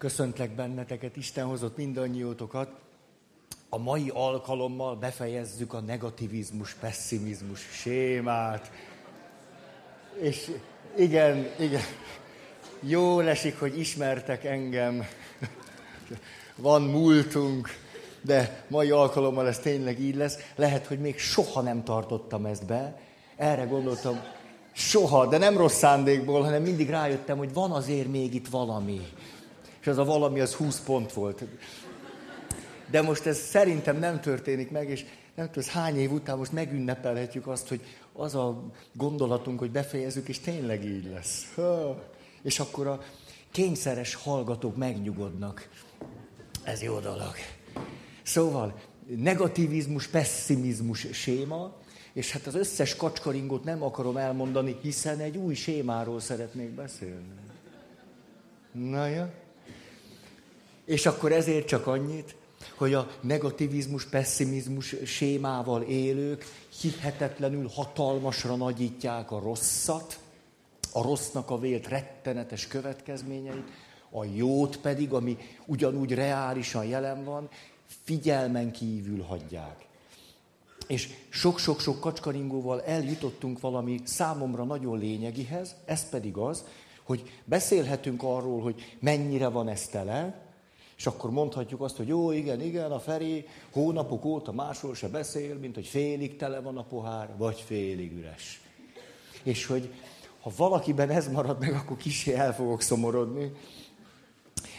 Köszöntlek benneteket, Isten hozott mindannyiótokat. A mai alkalommal befejezzük a negativizmus, pessimizmus sémát. És igen, igen, jó esik, hogy ismertek engem. Van múltunk, de mai alkalommal ez tényleg így lesz. Lehet, hogy még soha nem tartottam ezt be. Erre gondoltam, soha, de nem rossz szándékból, hanem mindig rájöttem, hogy van azért még itt valami és az a valami az 20 pont volt. De most ez szerintem nem történik meg, és nem tudom, ez hány év után most megünnepelhetjük azt, hogy az a gondolatunk, hogy befejezzük, és tényleg így lesz. És akkor a kényszeres hallgatók megnyugodnak. Ez jó dolog. Szóval negativizmus, pessimizmus séma, és hát az összes kacskaringot nem akarom elmondani, hiszen egy új sémáról szeretnék beszélni. Na ja? És akkor ezért csak annyit, hogy a negativizmus, pessimizmus sémával élők hihetetlenül hatalmasra nagyítják a rosszat, a rossznak a vélt rettenetes következményeit, a jót pedig, ami ugyanúgy reálisan jelen van, figyelmen kívül hagyják. És sok-sok-sok kacskaringóval eljutottunk valami számomra nagyon lényegihez, ez pedig az, hogy beszélhetünk arról, hogy mennyire van ez tele, és akkor mondhatjuk azt, hogy jó, igen, igen, a Feri hónapok óta másról se beszél, mint hogy félig tele van a pohár, vagy félig üres. És hogy ha valakiben ez marad meg, akkor kicsi el fogok szomorodni,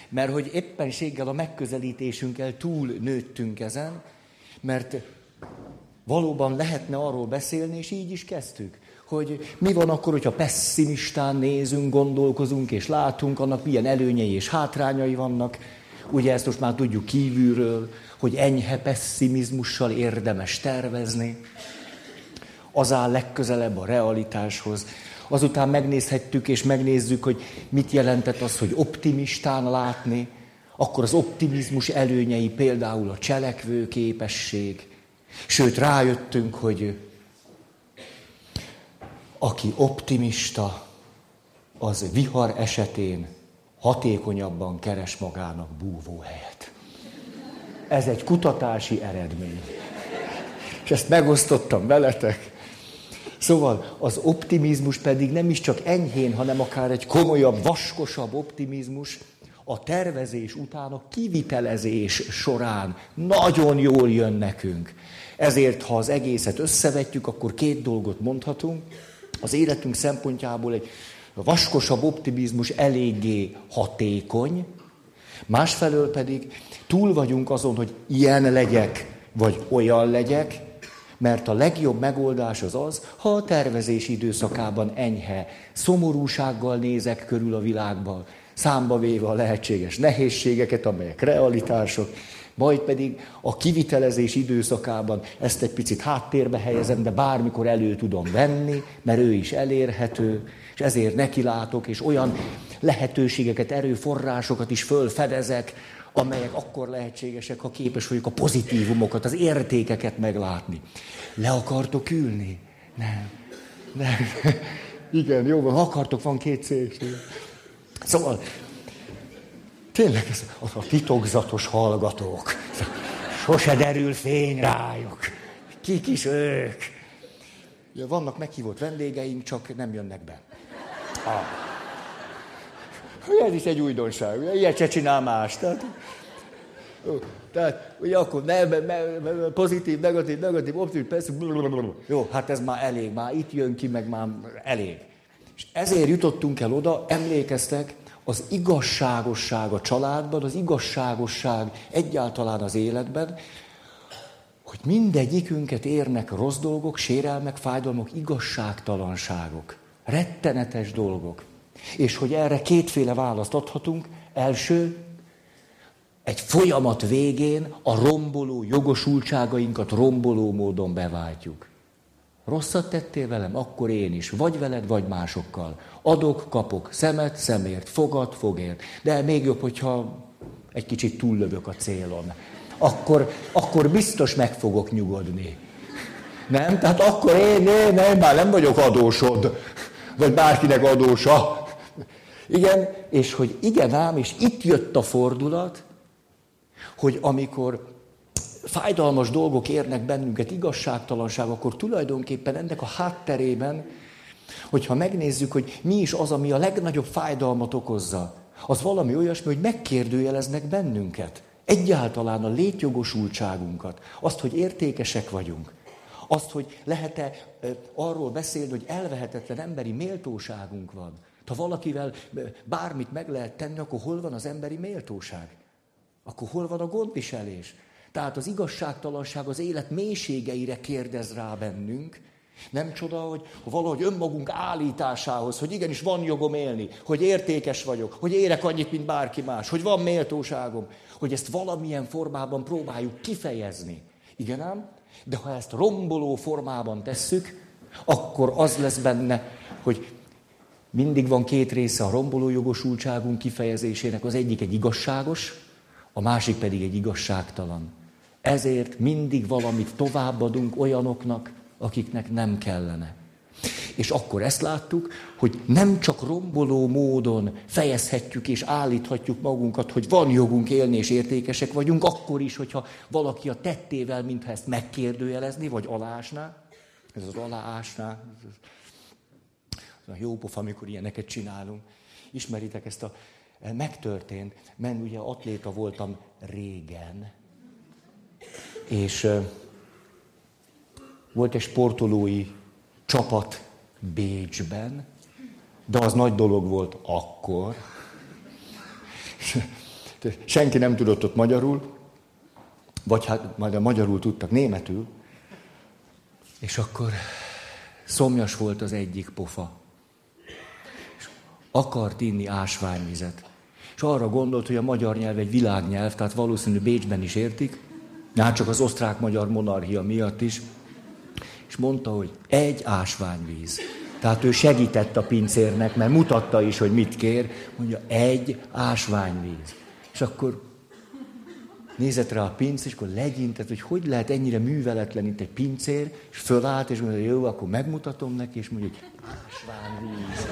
mert hogy éppenséggel a megközelítésünkkel túl nőttünk ezen, mert valóban lehetne arról beszélni, és így is kezdtük, hogy mi van akkor, hogyha pessimistán nézünk, gondolkozunk és látunk, annak milyen előnyei és hátrányai vannak, Ugye ezt most már tudjuk kívülről, hogy enyhe pessimizmussal érdemes tervezni. Az áll legközelebb a realitáshoz. Azután megnézhettük és megnézzük, hogy mit jelentett az, hogy optimistán látni. Akkor az optimizmus előnyei például a cselekvő képesség. Sőt, rájöttünk, hogy aki optimista, az vihar esetén hatékonyabban keres magának búvóhelyet. Ez egy kutatási eredmény. És ezt megosztottam veletek. Szóval az optimizmus pedig nem is csak enyhén, hanem akár egy komolyabb, vaskosabb optimizmus a tervezés után, a kivitelezés során nagyon jól jön nekünk. Ezért, ha az egészet összevetjük, akkor két dolgot mondhatunk. Az életünk szempontjából egy a vaskosabb optimizmus eléggé hatékony, másfelől pedig túl vagyunk azon, hogy ilyen legyek, vagy olyan legyek, mert a legjobb megoldás az az, ha a tervezés időszakában enyhe, szomorúsággal nézek körül a világban, számba véve a lehetséges nehézségeket, amelyek realitások, majd pedig a kivitelezés időszakában ezt egy picit háttérbe helyezem, de bármikor elő tudom venni, mert ő is elérhető, és ezért nekilátok, és olyan lehetőségeket, erőforrásokat is fölfedezek, amelyek akkor lehetségesek, ha képes vagyok a pozitívumokat, az értékeket meglátni. Le akartok ülni? Nem. Nem. Igen, jó van, ha akartok, van két szék. Szóval, tényleg ez a titokzatos hallgatók. Sose derül fény rájuk. Kik is ők? Vannak meghívott vendégeink, csak nem jönnek be. Ah. Ez is egy újdonság, ilyet se csinál más. Tehát, tehát ugye akkor ne, ne, ne, pozitív, negatív, negatív, optimív, persze, jó, hát ez már elég, már itt jön ki, meg már elég. És ezért jutottunk el oda, emlékeztek, az igazságosság a családban, az igazságosság egyáltalán az életben, hogy mindegyikünket érnek rossz dolgok, sérelmek, fájdalmak, igazságtalanságok rettenetes dolgok. És hogy erre kétféle választ adhatunk. Első, egy folyamat végén a romboló jogosultságainkat romboló módon beváltjuk. Rosszat tettél velem, akkor én is. Vagy veled, vagy másokkal. Adok, kapok, szemet, szemért, fogad, fogért. De még jobb, hogyha egy kicsit túllövök a célon. Akkor, akkor biztos meg fogok nyugodni. Nem? Tehát akkor én, én, én már nem vagyok adósod vagy bárkinek adósa. Igen, és hogy igen ám, és itt jött a fordulat, hogy amikor fájdalmas dolgok érnek bennünket, igazságtalanság, akkor tulajdonképpen ennek a hátterében, hogyha megnézzük, hogy mi is az, ami a legnagyobb fájdalmat okozza, az valami olyasmi, hogy megkérdőjeleznek bennünket. Egyáltalán a létjogosultságunkat, azt, hogy értékesek vagyunk, azt, hogy lehet-e arról beszélni, hogy elvehetetlen emberi méltóságunk van. Ha valakivel bármit meg lehet tenni, akkor hol van az emberi méltóság? Akkor hol van a gondviselés? Tehát az igazságtalanság az élet mélységeire kérdez rá bennünk. Nem csoda, hogy valahogy önmagunk állításához, hogy igenis van jogom élni, hogy értékes vagyok, hogy érek annyit, mint bárki más, hogy van méltóságom, hogy ezt valamilyen formában próbáljuk kifejezni. Igen ám? De ha ezt romboló formában tesszük, akkor az lesz benne, hogy mindig van két része a romboló jogosultságunk kifejezésének, az egyik egy igazságos, a másik pedig egy igazságtalan. Ezért mindig valamit továbbadunk olyanoknak, akiknek nem kellene. És akkor ezt láttuk, hogy nem csak romboló módon fejezhetjük és állíthatjuk magunkat, hogy van jogunk élni és értékesek vagyunk, akkor is, hogyha valaki a tettével, mintha ezt megkérdőjelezni, vagy alásná. Ez az aláásná. Ez a jó pofa, amikor ilyeneket csinálunk. Ismeritek ezt a... Megtörtént, mert ugye atléta voltam régen, és volt egy sportolói csapat Bécsben, de az nagy dolog volt akkor. Senki nem tudott ott magyarul, vagy hát majd a magyarul tudtak németül, és akkor szomjas volt az egyik pofa. És akart inni ásványvizet. És arra gondolt, hogy a magyar nyelv egy világnyelv, tehát valószínű Bécsben is értik, már csak az osztrák-magyar monarchia miatt is, és mondta, hogy egy ásványvíz. Tehát ő segített a pincérnek, mert mutatta is, hogy mit kér, mondja, egy ásványvíz. És akkor nézett rá a pinc, és akkor legyintett, hogy hogy lehet ennyire műveletlen itt egy pincér, és fölállt, és mondja, jó, akkor megmutatom neki, és mondja, hogy ásványvíz.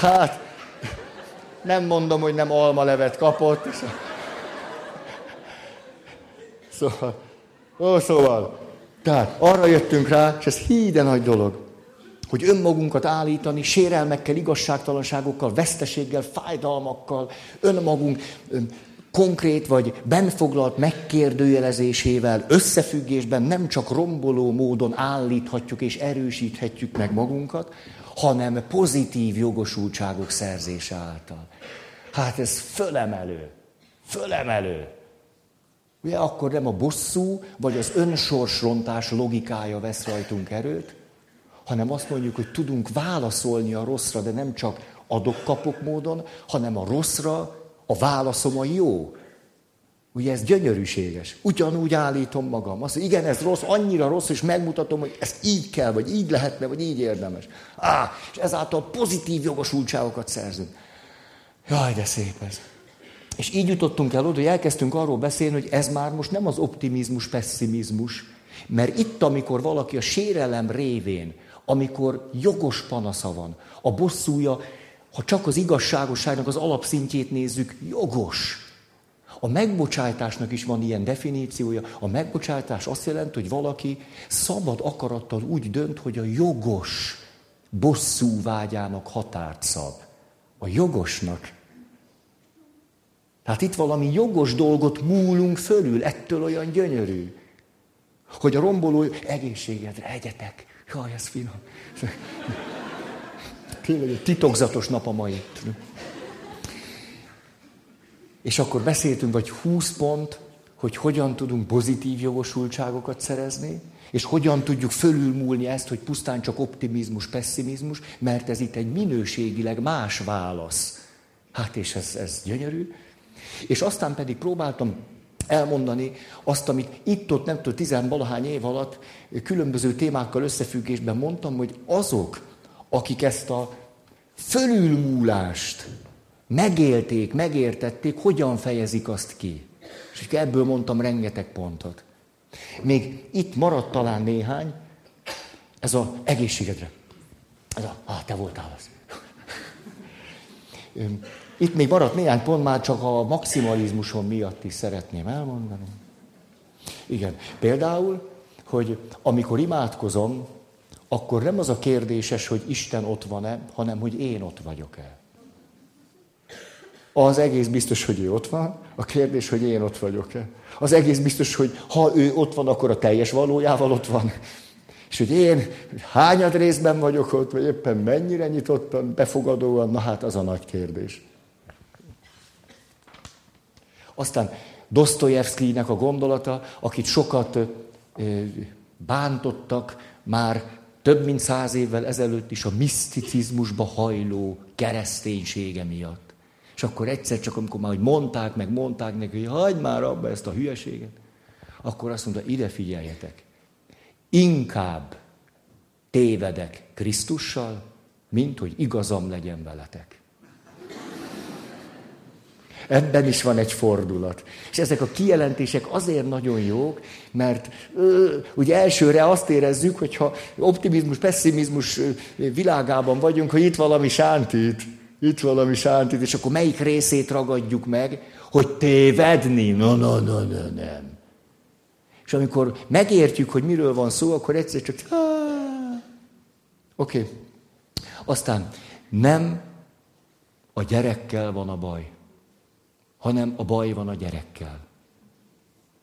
Hát, nem mondom, hogy nem almalevet kapott. Szóval, ó, szóval, tehát arra jöttünk rá, és ez híde nagy dolog, hogy önmagunkat állítani sérelmekkel, igazságtalanságokkal, veszteséggel, fájdalmakkal, önmagunk konkrét vagy benfoglalt megkérdőjelezésével, összefüggésben nem csak romboló módon állíthatjuk és erősíthetjük meg magunkat, hanem pozitív jogosultságok szerzése által. Hát ez fölemelő, fölemelő. Ugye akkor nem a bosszú, vagy az önsorsrontás logikája vesz rajtunk erőt, hanem azt mondjuk, hogy tudunk válaszolni a rosszra, de nem csak adok-kapok módon, hanem a rosszra a válaszom a jó. Ugye ez gyönyörűséges. Ugyanúgy állítom magam. Azt, hogy igen, ez rossz, annyira rossz, és megmutatom, hogy ez így kell, vagy így lehetne, vagy így érdemes. Á, és ezáltal pozitív jogosultságokat szerzünk. Jaj, de szép ez. És így jutottunk el oda, hogy elkezdtünk arról beszélni, hogy ez már most nem az optimizmus, pessimizmus, mert itt, amikor valaki a sérelem révén, amikor jogos panasza van, a bosszúja, ha csak az igazságosságnak az alapszintjét nézzük, jogos. A megbocsájtásnak is van ilyen definíciója. A megbocsátás azt jelenti, hogy valaki szabad akarattal úgy dönt, hogy a jogos bosszú vágyának határt szab. A jogosnak. Tehát itt valami jogos dolgot múlunk fölül, ettől olyan gyönyörű. Hogy a romboló egészségedre egyetek. Jaj, ez finom. Tényleg egy titokzatos nap a mai. És akkor beszéltünk, vagy 20 pont, hogy hogyan tudunk pozitív jogosultságokat szerezni, és hogyan tudjuk fölülmúlni ezt, hogy pusztán csak optimizmus, pessimizmus, mert ez itt egy minőségileg más válasz. Hát és ez, ez gyönyörű. És aztán pedig próbáltam elmondani azt, amit itt-ott, nem tudom, tizenvalahány év alatt különböző témákkal összefüggésben mondtam, hogy azok, akik ezt a fölülmúlást megélték, megértették, hogyan fejezik azt ki. És ebből mondtam rengeteg pontot. Még itt maradt talán néhány, Ez a egészségedre. Ez a, ah, te voltál az. Itt még maradt néhány pont, már csak a maximalizmuson miatt is szeretném elmondani. Igen, például, hogy amikor imádkozom, akkor nem az a kérdéses, hogy Isten ott van-e, hanem hogy én ott vagyok-e. Az egész biztos, hogy ő ott van, a kérdés, hogy én ott vagyok-e. Az egész biztos, hogy ha ő ott van, akkor a teljes valójával ott van. És hogy én hányad részben vagyok ott, vagy éppen mennyire nyitottan, befogadóan, na hát az a nagy kérdés. Aztán Dostoyevskynek a gondolata, akit sokat bántottak már több mint száz évvel ezelőtt is a miszticizmusba hajló kereszténysége miatt. És akkor egyszer csak, amikor már hogy mondták, meg mondták neki, hogy hagyd már abba ezt a hülyeséget, akkor azt mondta, ide figyeljetek, inkább tévedek Krisztussal, mint hogy igazam legyen veletek. Ebben is van egy fordulat. És ezek a kijelentések azért nagyon jók, mert ö, ugye elsőre azt érezzük, hogyha optimizmus, pessimizmus világában vagyunk, hogy itt valami sántít, itt valami sántít, és akkor melyik részét ragadjuk meg, hogy tévedni? No, no, no, no, nem. És amikor megértjük, hogy miről van szó, akkor egyszer csak... Oké. Okay. Aztán nem a gyerekkel van a baj hanem a baj van a gyerekkel.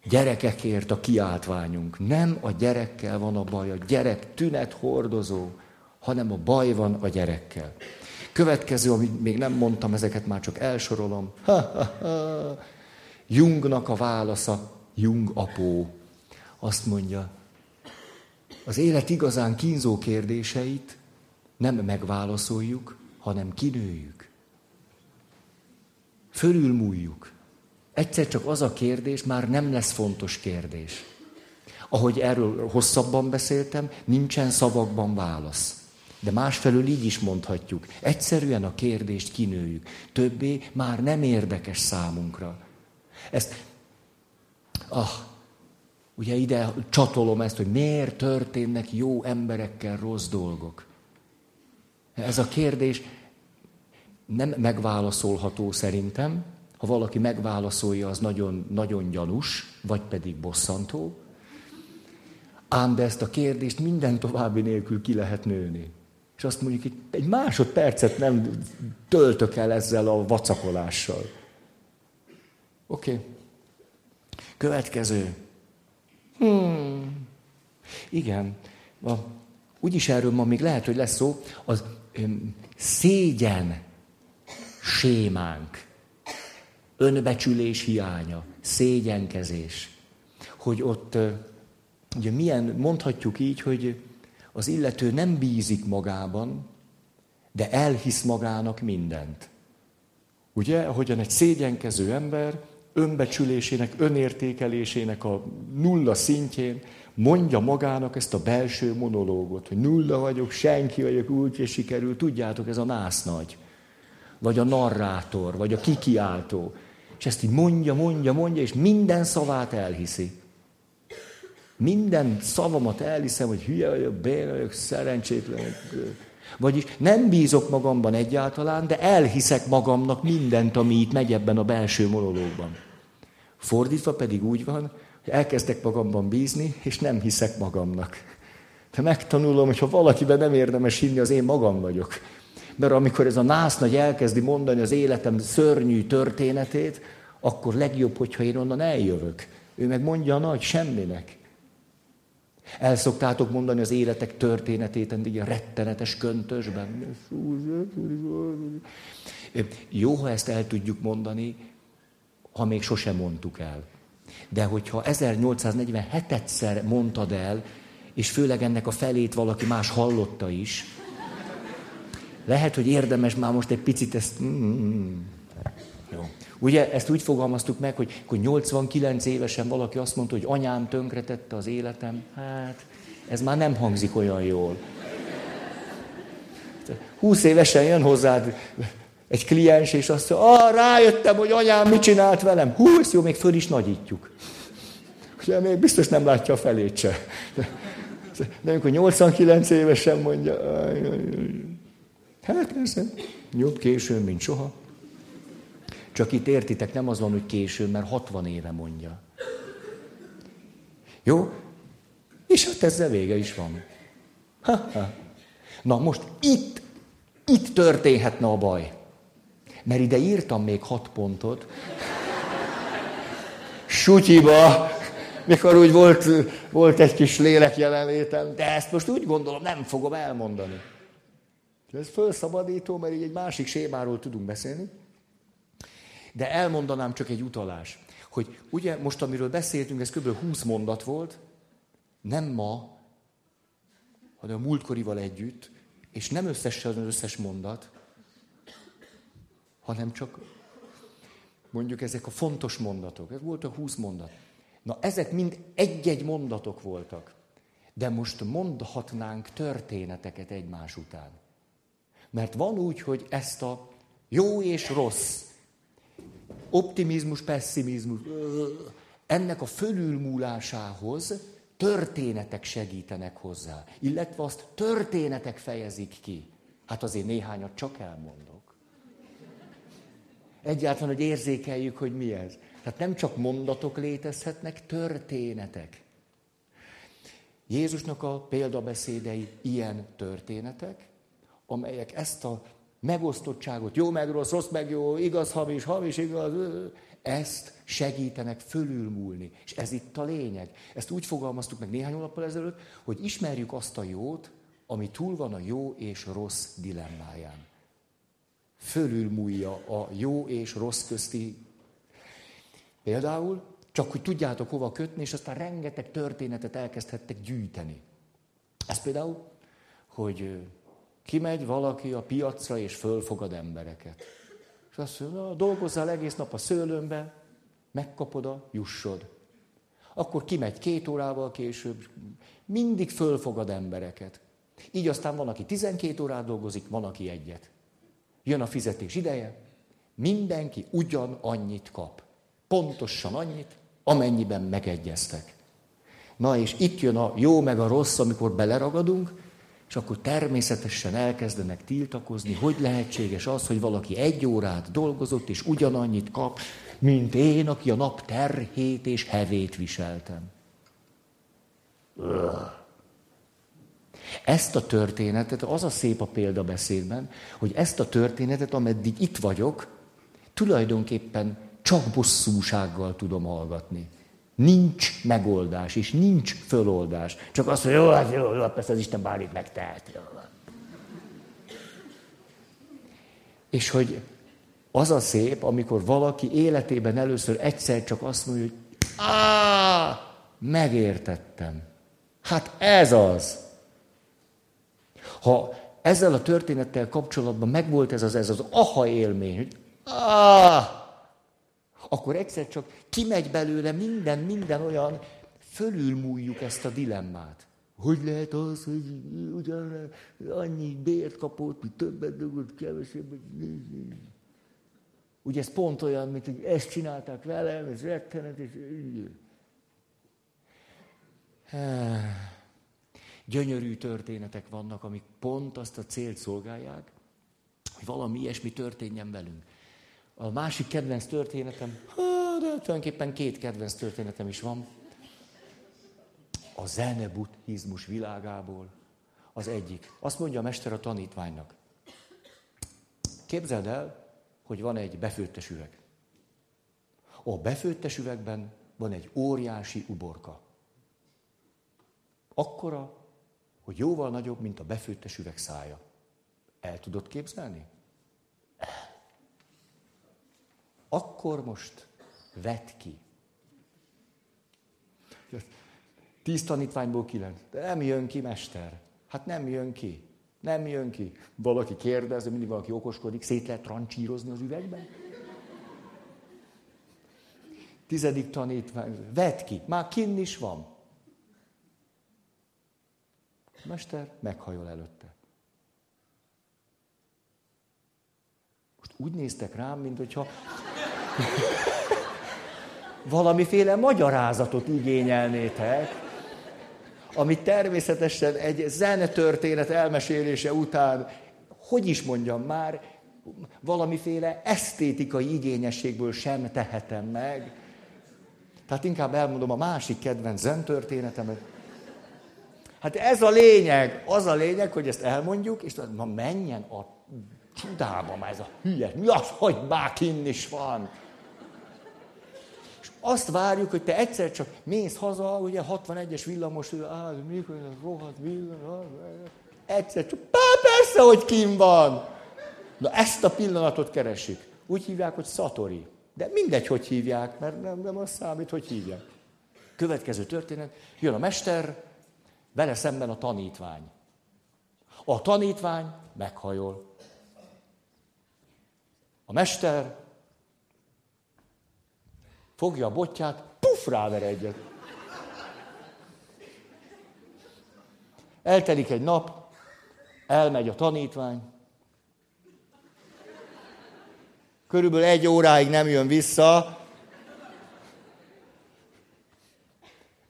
Gyerekekért a kiáltványunk. Nem a gyerekkel van a baj, a gyerek tünet hordozó, hanem a baj van a gyerekkel. Következő, amit még nem mondtam, ezeket már csak elsorolom. Ha. Jungnak a válasza, Jung apó. Azt mondja, az élet igazán kínzó kérdéseit nem megválaszoljuk, hanem kinőjük. Fölülmúljuk. Egyszer csak az a kérdés már nem lesz fontos kérdés. Ahogy erről hosszabban beszéltem, nincsen szavakban válasz. De másfelől így is mondhatjuk. Egyszerűen a kérdést kinőjük. Többé már nem érdekes számunkra. Ezt, ah, ugye ide csatolom ezt, hogy miért történnek jó emberekkel rossz dolgok. Ez a kérdés nem megválaszolható szerintem. Ha valaki megválaszolja, az nagyon, nagyon gyanús, vagy pedig bosszantó. Ám de ezt a kérdést minden további nélkül ki lehet nőni. És azt mondjuk, hogy egy másodpercet nem töltök el ezzel a vacakolással. Oké. Okay. Következő. Hmm. Igen. A, úgyis erről ma még lehet, hogy lesz szó. Az öm, szégyen sémánk, önbecsülés hiánya, szégyenkezés, hogy ott ugye milyen, mondhatjuk így, hogy az illető nem bízik magában, de elhisz magának mindent. Ugye, ahogyan egy szégyenkező ember önbecsülésének, önértékelésének a nulla szintjén mondja magának ezt a belső monológot, hogy nulla vagyok, senki vagyok, úgy sikerül, tudjátok, ez a nász nagy vagy a narrátor, vagy a kikiáltó. És ezt így mondja, mondja, mondja, és minden szavát elhiszi. Minden szavamat elhiszem, hogy hülye vagyok, béna vagyok, szerencsétlen vagyok. Vagyis nem bízok magamban egyáltalán, de elhiszek magamnak mindent, ami itt megy ebben a belső monológban. Fordítva pedig úgy van, hogy elkezdek magamban bízni, és nem hiszek magamnak. De megtanulom, hogy ha valakiben nem érdemes hinni, az én magam vagyok mert amikor ez a nász nagy elkezdi mondani az életem szörnyű történetét, akkor legjobb, hogyha én onnan eljövök. Ő meg mondja a nagy semminek. El szoktátok mondani az életek történetét, egy a rettenetes köntösben. Jó, ha ezt el tudjuk mondani, ha még sosem mondtuk el. De hogyha 1847-szer mondtad el, és főleg ennek a felét valaki más hallotta is, lehet, hogy érdemes már most egy picit ezt... Mm, jó. Ugye ezt úgy fogalmaztuk meg, hogy, hogy 89 évesen valaki azt mondta, hogy anyám tönkretette az életem. Hát, ez már nem hangzik olyan jól. 20 évesen jön hozzád egy kliens, és azt mondja, ah, rájöttem, hogy anyám mit csinált velem. Hú, jó, még föl is nagyítjuk. Ugye még biztos nem látja a felét se. De amikor 89 évesen mondja, hát persze, jobb későn, mint soha. Csak itt értitek, nem az van, hogy későn, mert 60 éve mondja. Jó? És hát ezzel vége is van. Ha, ha. Na most itt, itt történhetne a baj. Mert ide írtam még hat pontot. Sutyiba, mikor úgy volt, volt egy kis lélek jelenlétem, de ezt most úgy gondolom, nem fogom elmondani. Ez felszabadító, mert így egy másik sémáról tudunk beszélni. De elmondanám csak egy utalás, hogy ugye most, amiről beszéltünk, ez kb. 20 mondat volt, nem ma, hanem a múltkorival együtt, és nem összesen az összes mondat, hanem csak mondjuk ezek a fontos mondatok. Ez volt a 20 mondat. Na, ezek mind egy-egy mondatok voltak. De most mondhatnánk történeteket egymás után. Mert van úgy, hogy ezt a jó és rossz, optimizmus, pessimizmus, ennek a fölülmúlásához történetek segítenek hozzá, illetve azt történetek fejezik ki. Hát azért néhányat csak elmondok. Egyáltalán, hogy érzékeljük, hogy mi ez. Tehát nem csak mondatok létezhetnek, történetek. Jézusnak a példabeszédei ilyen történetek, amelyek ezt a megosztottságot, jó meg rossz, rossz meg jó, igaz, hamis, hamis, igaz, ezt segítenek fölülmúlni. És ez itt a lényeg. Ezt úgy fogalmaztuk meg néhány hónappal ezelőtt, hogy ismerjük azt a jót, ami túl van a jó és rossz dilemmáján. Fölülmúlja a jó és rossz közti. Például, csak hogy tudjátok hova kötni, és aztán rengeteg történetet elkezdhettek gyűjteni. Ez például, hogy kimegy valaki a piacra, és fölfogad embereket. És azt mondja, dolgozzál egész nap a szőlőmbe, megkapod a jussod. Akkor kimegy két órával később, mindig fölfogad embereket. Így aztán van, aki 12 órát dolgozik, van, aki egyet. Jön a fizetés ideje, mindenki ugyan annyit kap. Pontosan annyit, amennyiben megegyeztek. Na és itt jön a jó meg a rossz, amikor beleragadunk, és akkor természetesen elkezdenek tiltakozni, hogy lehetséges az, hogy valaki egy órát dolgozott, és ugyanannyit kap, mint én, aki a nap terhét és hevét viseltem. Ezt a történetet, az a szép a példabeszédben, hogy ezt a történetet, ameddig itt vagyok, tulajdonképpen csak bosszúsággal tudom hallgatni. Nincs megoldás, és nincs föloldás. Csak az, hogy jó, hát jó, jó, persze az Isten bármit megtehet. Jó. És hogy az a szép, amikor valaki életében először egyszer csak azt mondja, hogy á, megértettem. Hát ez az. Ha ezzel a történettel kapcsolatban megvolt ez az, ez az aha élmény, hogy á, akkor egyszer csak kimegy belőle minden, minden olyan, fölülmúljuk ezt a dilemmát. Hogy lehet az, hogy ugyan annyi bért kapott, hogy többet dolgot, kevesebbet. Ugye ez pont olyan, mint hogy ezt csinálták velem, ez rettenet, és... Gyönyörű történetek vannak, amik pont azt a célt szolgálják, hogy valami ilyesmi történjen velünk. A másik kedvenc történetem, de tulajdonképpen két kedvenc történetem is van. A zene buddhizmus világából az egyik. Azt mondja a mester a tanítványnak. Képzeld el, hogy van egy befőttes üveg. A befőttes üvegben van egy óriási uborka. Akkora, hogy jóval nagyobb, mint a befőttes üveg szája. El tudod képzelni? Akkor most vedd ki. Tíz tanítványból kilenc. De nem jön ki, mester. Hát nem jön ki. Nem jön ki. Valaki kérdez, mindig valaki okoskodik, szét lehet trancsírozni az üvegben? Tizedik tanítvány, vedd ki, már kinn is van. Mester meghajol előtte. Most úgy néztek rám, mint hogyha valamiféle magyarázatot igényelnétek. Ami természetesen egy zene történet elmesélése után, hogy is mondjam már, valamiféle esztétikai igényességből sem tehetem meg. Tehát inkább elmondom a másik kedvenc zen történetemet. Hát ez a lényeg, az a lényeg, hogy ezt elmondjuk, és ma menjen a csodába már ez a hülye. Mi az, hogy már kinn is van? Azt várjuk, hogy te egyszer csak mész haza, ugye 61-es villamos, á, mikor rohadt villamos, egyszer csak, persze, hogy kim van. Na ezt a pillanatot keresik. Úgy hívják, hogy szatori. De mindegy, hogy hívják, mert nem, nem az számít, hogy hívják. Következő történet, jön a mester, vele szemben a tanítvány. A tanítvány meghajol. A mester fogja a botját, puf, ráver egyet. Eltelik egy nap, elmegy a tanítvány, körülbelül egy óráig nem jön vissza,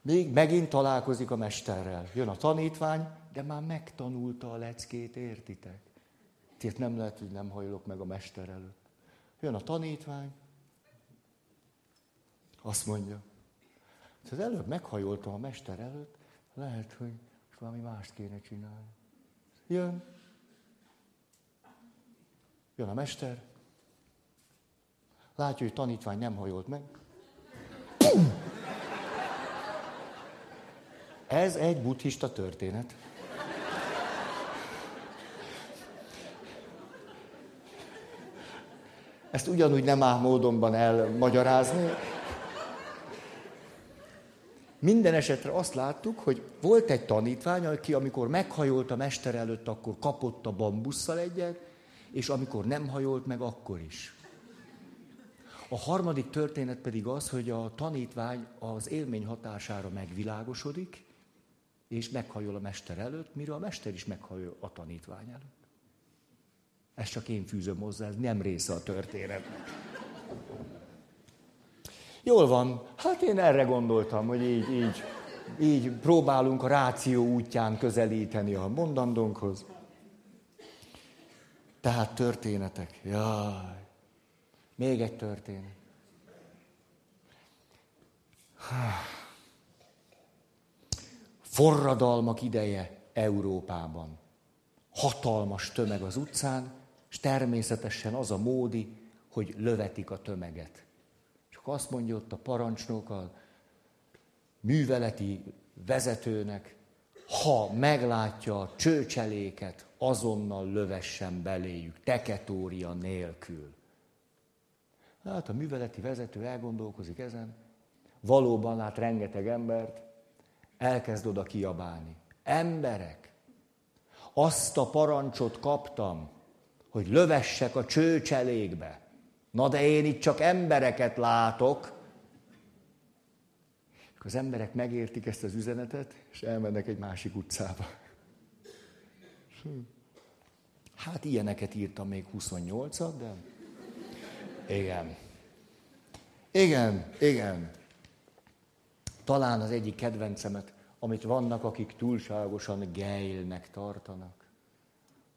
még megint találkozik a mesterrel. Jön a tanítvány, de már megtanulta a leckét, értitek? Tehát nem lehet, hogy nem hajlok meg a mester előtt. Jön a tanítvány, azt mondja, az előbb meghajoltam a mester előtt, lehet, hogy valami mást kéne csinálni. Jön. Jön a mester. Látja, hogy tanítvány nem hajolt meg. Ez egy buddhista történet. Ezt ugyanúgy nem áll módonban elmagyarázni. Minden esetre azt láttuk, hogy volt egy tanítvány, aki amikor meghajolt a mester előtt, akkor kapott a bambusszal egyet, és amikor nem hajolt meg, akkor is. A harmadik történet pedig az, hogy a tanítvány az élmény hatására megvilágosodik, és meghajol a mester előtt, mire a mester is meghajol a tanítvány előtt. Ezt csak én fűzöm hozzá, ez nem része a történetnek. Jól van, hát én erre gondoltam, hogy így, így, így próbálunk a ráció útján közelíteni a mondandónkhoz. Tehát történetek. Jaj. Még egy történet. Forradalmak ideje Európában. Hatalmas tömeg az utcán, és természetesen az a módi, hogy lövetik a tömeget. Csak azt mondja ott a parancsnok, a műveleti vezetőnek, ha meglátja a csőcseléket, azonnal lövessen beléjük, teketória nélkül. Hát a műveleti vezető elgondolkozik ezen, valóban lát rengeteg embert, elkezd oda kiabálni. Emberek, azt a parancsot kaptam, hogy lövessek a csőcselékbe. Na de én itt csak embereket látok. És az emberek megértik ezt az üzenetet, és elmennek egy másik utcába. Hát ilyeneket írtam még 28-at, de... Igen. Igen, igen. Talán az egyik kedvencemet, amit vannak, akik túlságosan gejlnek tartanak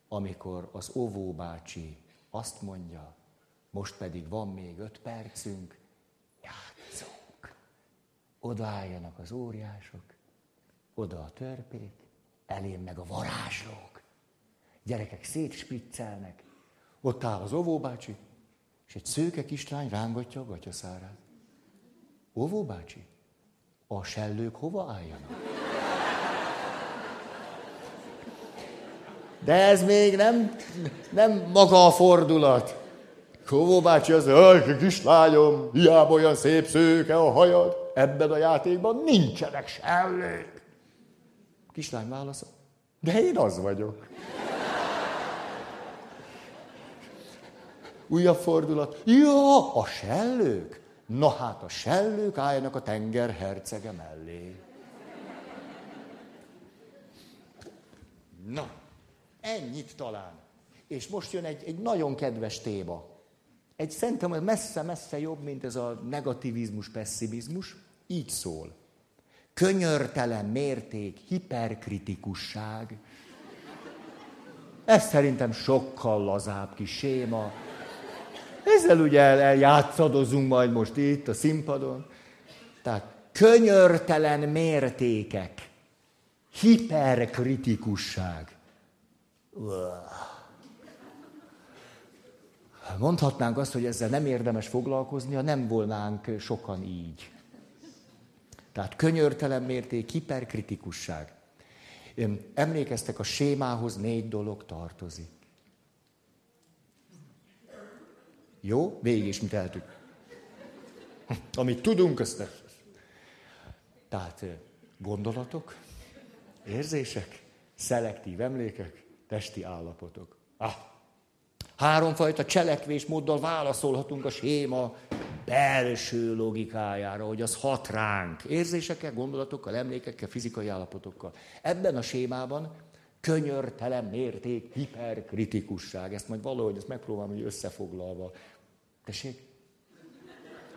amikor az óvóbácsi azt mondja, most pedig van még öt percünk, játszunk. Odaálljanak az óriások, oda a törpék, elém meg a varázslók. Gyerekek szétspriccelnek. Ott áll az óvóbácsi, és egy szőke kislány rángatja a gatyaszárát. Óvóbácsi, a sellők hova álljanak? De ez még nem, nem maga a fordulat. Kóvó bácsi az, hogy kislányom, hiába olyan szép szőke a hajad, ebben a játékban nincsenek sellők. Kislány válasza, de én az vagyok. Újabb fordulat. Ja, a sellők? Na hát a sellők álljanak a tenger hercege mellé. Na. Ennyit talán. És most jön egy, egy nagyon kedves téma. Egy szerintem messze-messze jobb, mint ez a negativizmus, pessimizmus. Így szól. könyörtelen mérték, hiperkritikusság. Ez szerintem sokkal lazább kis séma. Ezzel ugye eljátszadozunk majd most itt a színpadon. Tehát könyörtelen mértékek, hiperkritikusság. Mondhatnánk azt, hogy ezzel nem érdemes foglalkozni, ha nem volnánk sokan így. Tehát könyörtelen mérték, hiperkritikusság. Emlékeztek, a sémához négy dolog tartozik. Jó? Végig is, mit eltük. Amit tudunk, azt Tehát gondolatok, érzések, szelektív emlékek, testi állapotok. Ah, Háromfajta cselekvésmóddal válaszolhatunk a séma belső logikájára, hogy az hat ránk. Érzésekkel, gondolatokkal, emlékekkel, fizikai állapotokkal. Ebben a sémában könyörtelen mérték, hiperkritikusság. Ezt majd valahogy ezt megpróbálom, hogy összefoglalva. Tessék?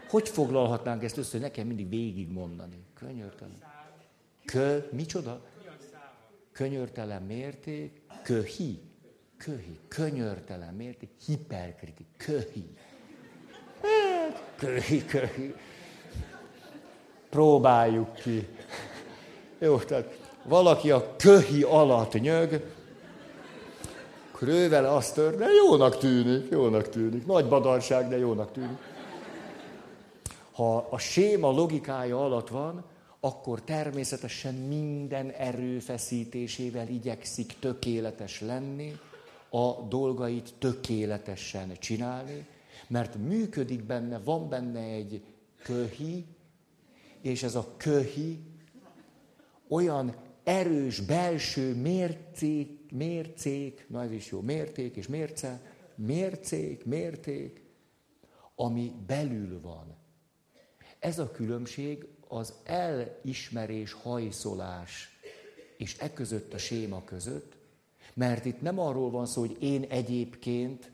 Hogy foglalhatnánk ezt össze, hogy nekem mindig végigmondani? Könyörtelen. Kö, micsoda? Könyörtelen mérték, köhi köhi, könyörtelen, miért? Hiperkritik, köhi. Hát, köhi, köhi. Próbáljuk ki. Jó, tehát valaki a köhi alatt nyög, krővel azt tör, de jónak tűnik, jónak tűnik. Nagy badarság, de jónak tűnik. Ha a séma logikája alatt van, akkor természetesen minden erőfeszítésével igyekszik tökéletes lenni, a dolgait tökéletesen csinálni, mert működik benne, van benne egy köhi, és ez a köhi olyan erős belső mércék, mércék, na ez is jó, mérték és mérce, mércék, mérték, ami belül van. Ez a különbség az elismerés, hajszolás és e között a séma között, mert itt nem arról van szó, hogy én egyébként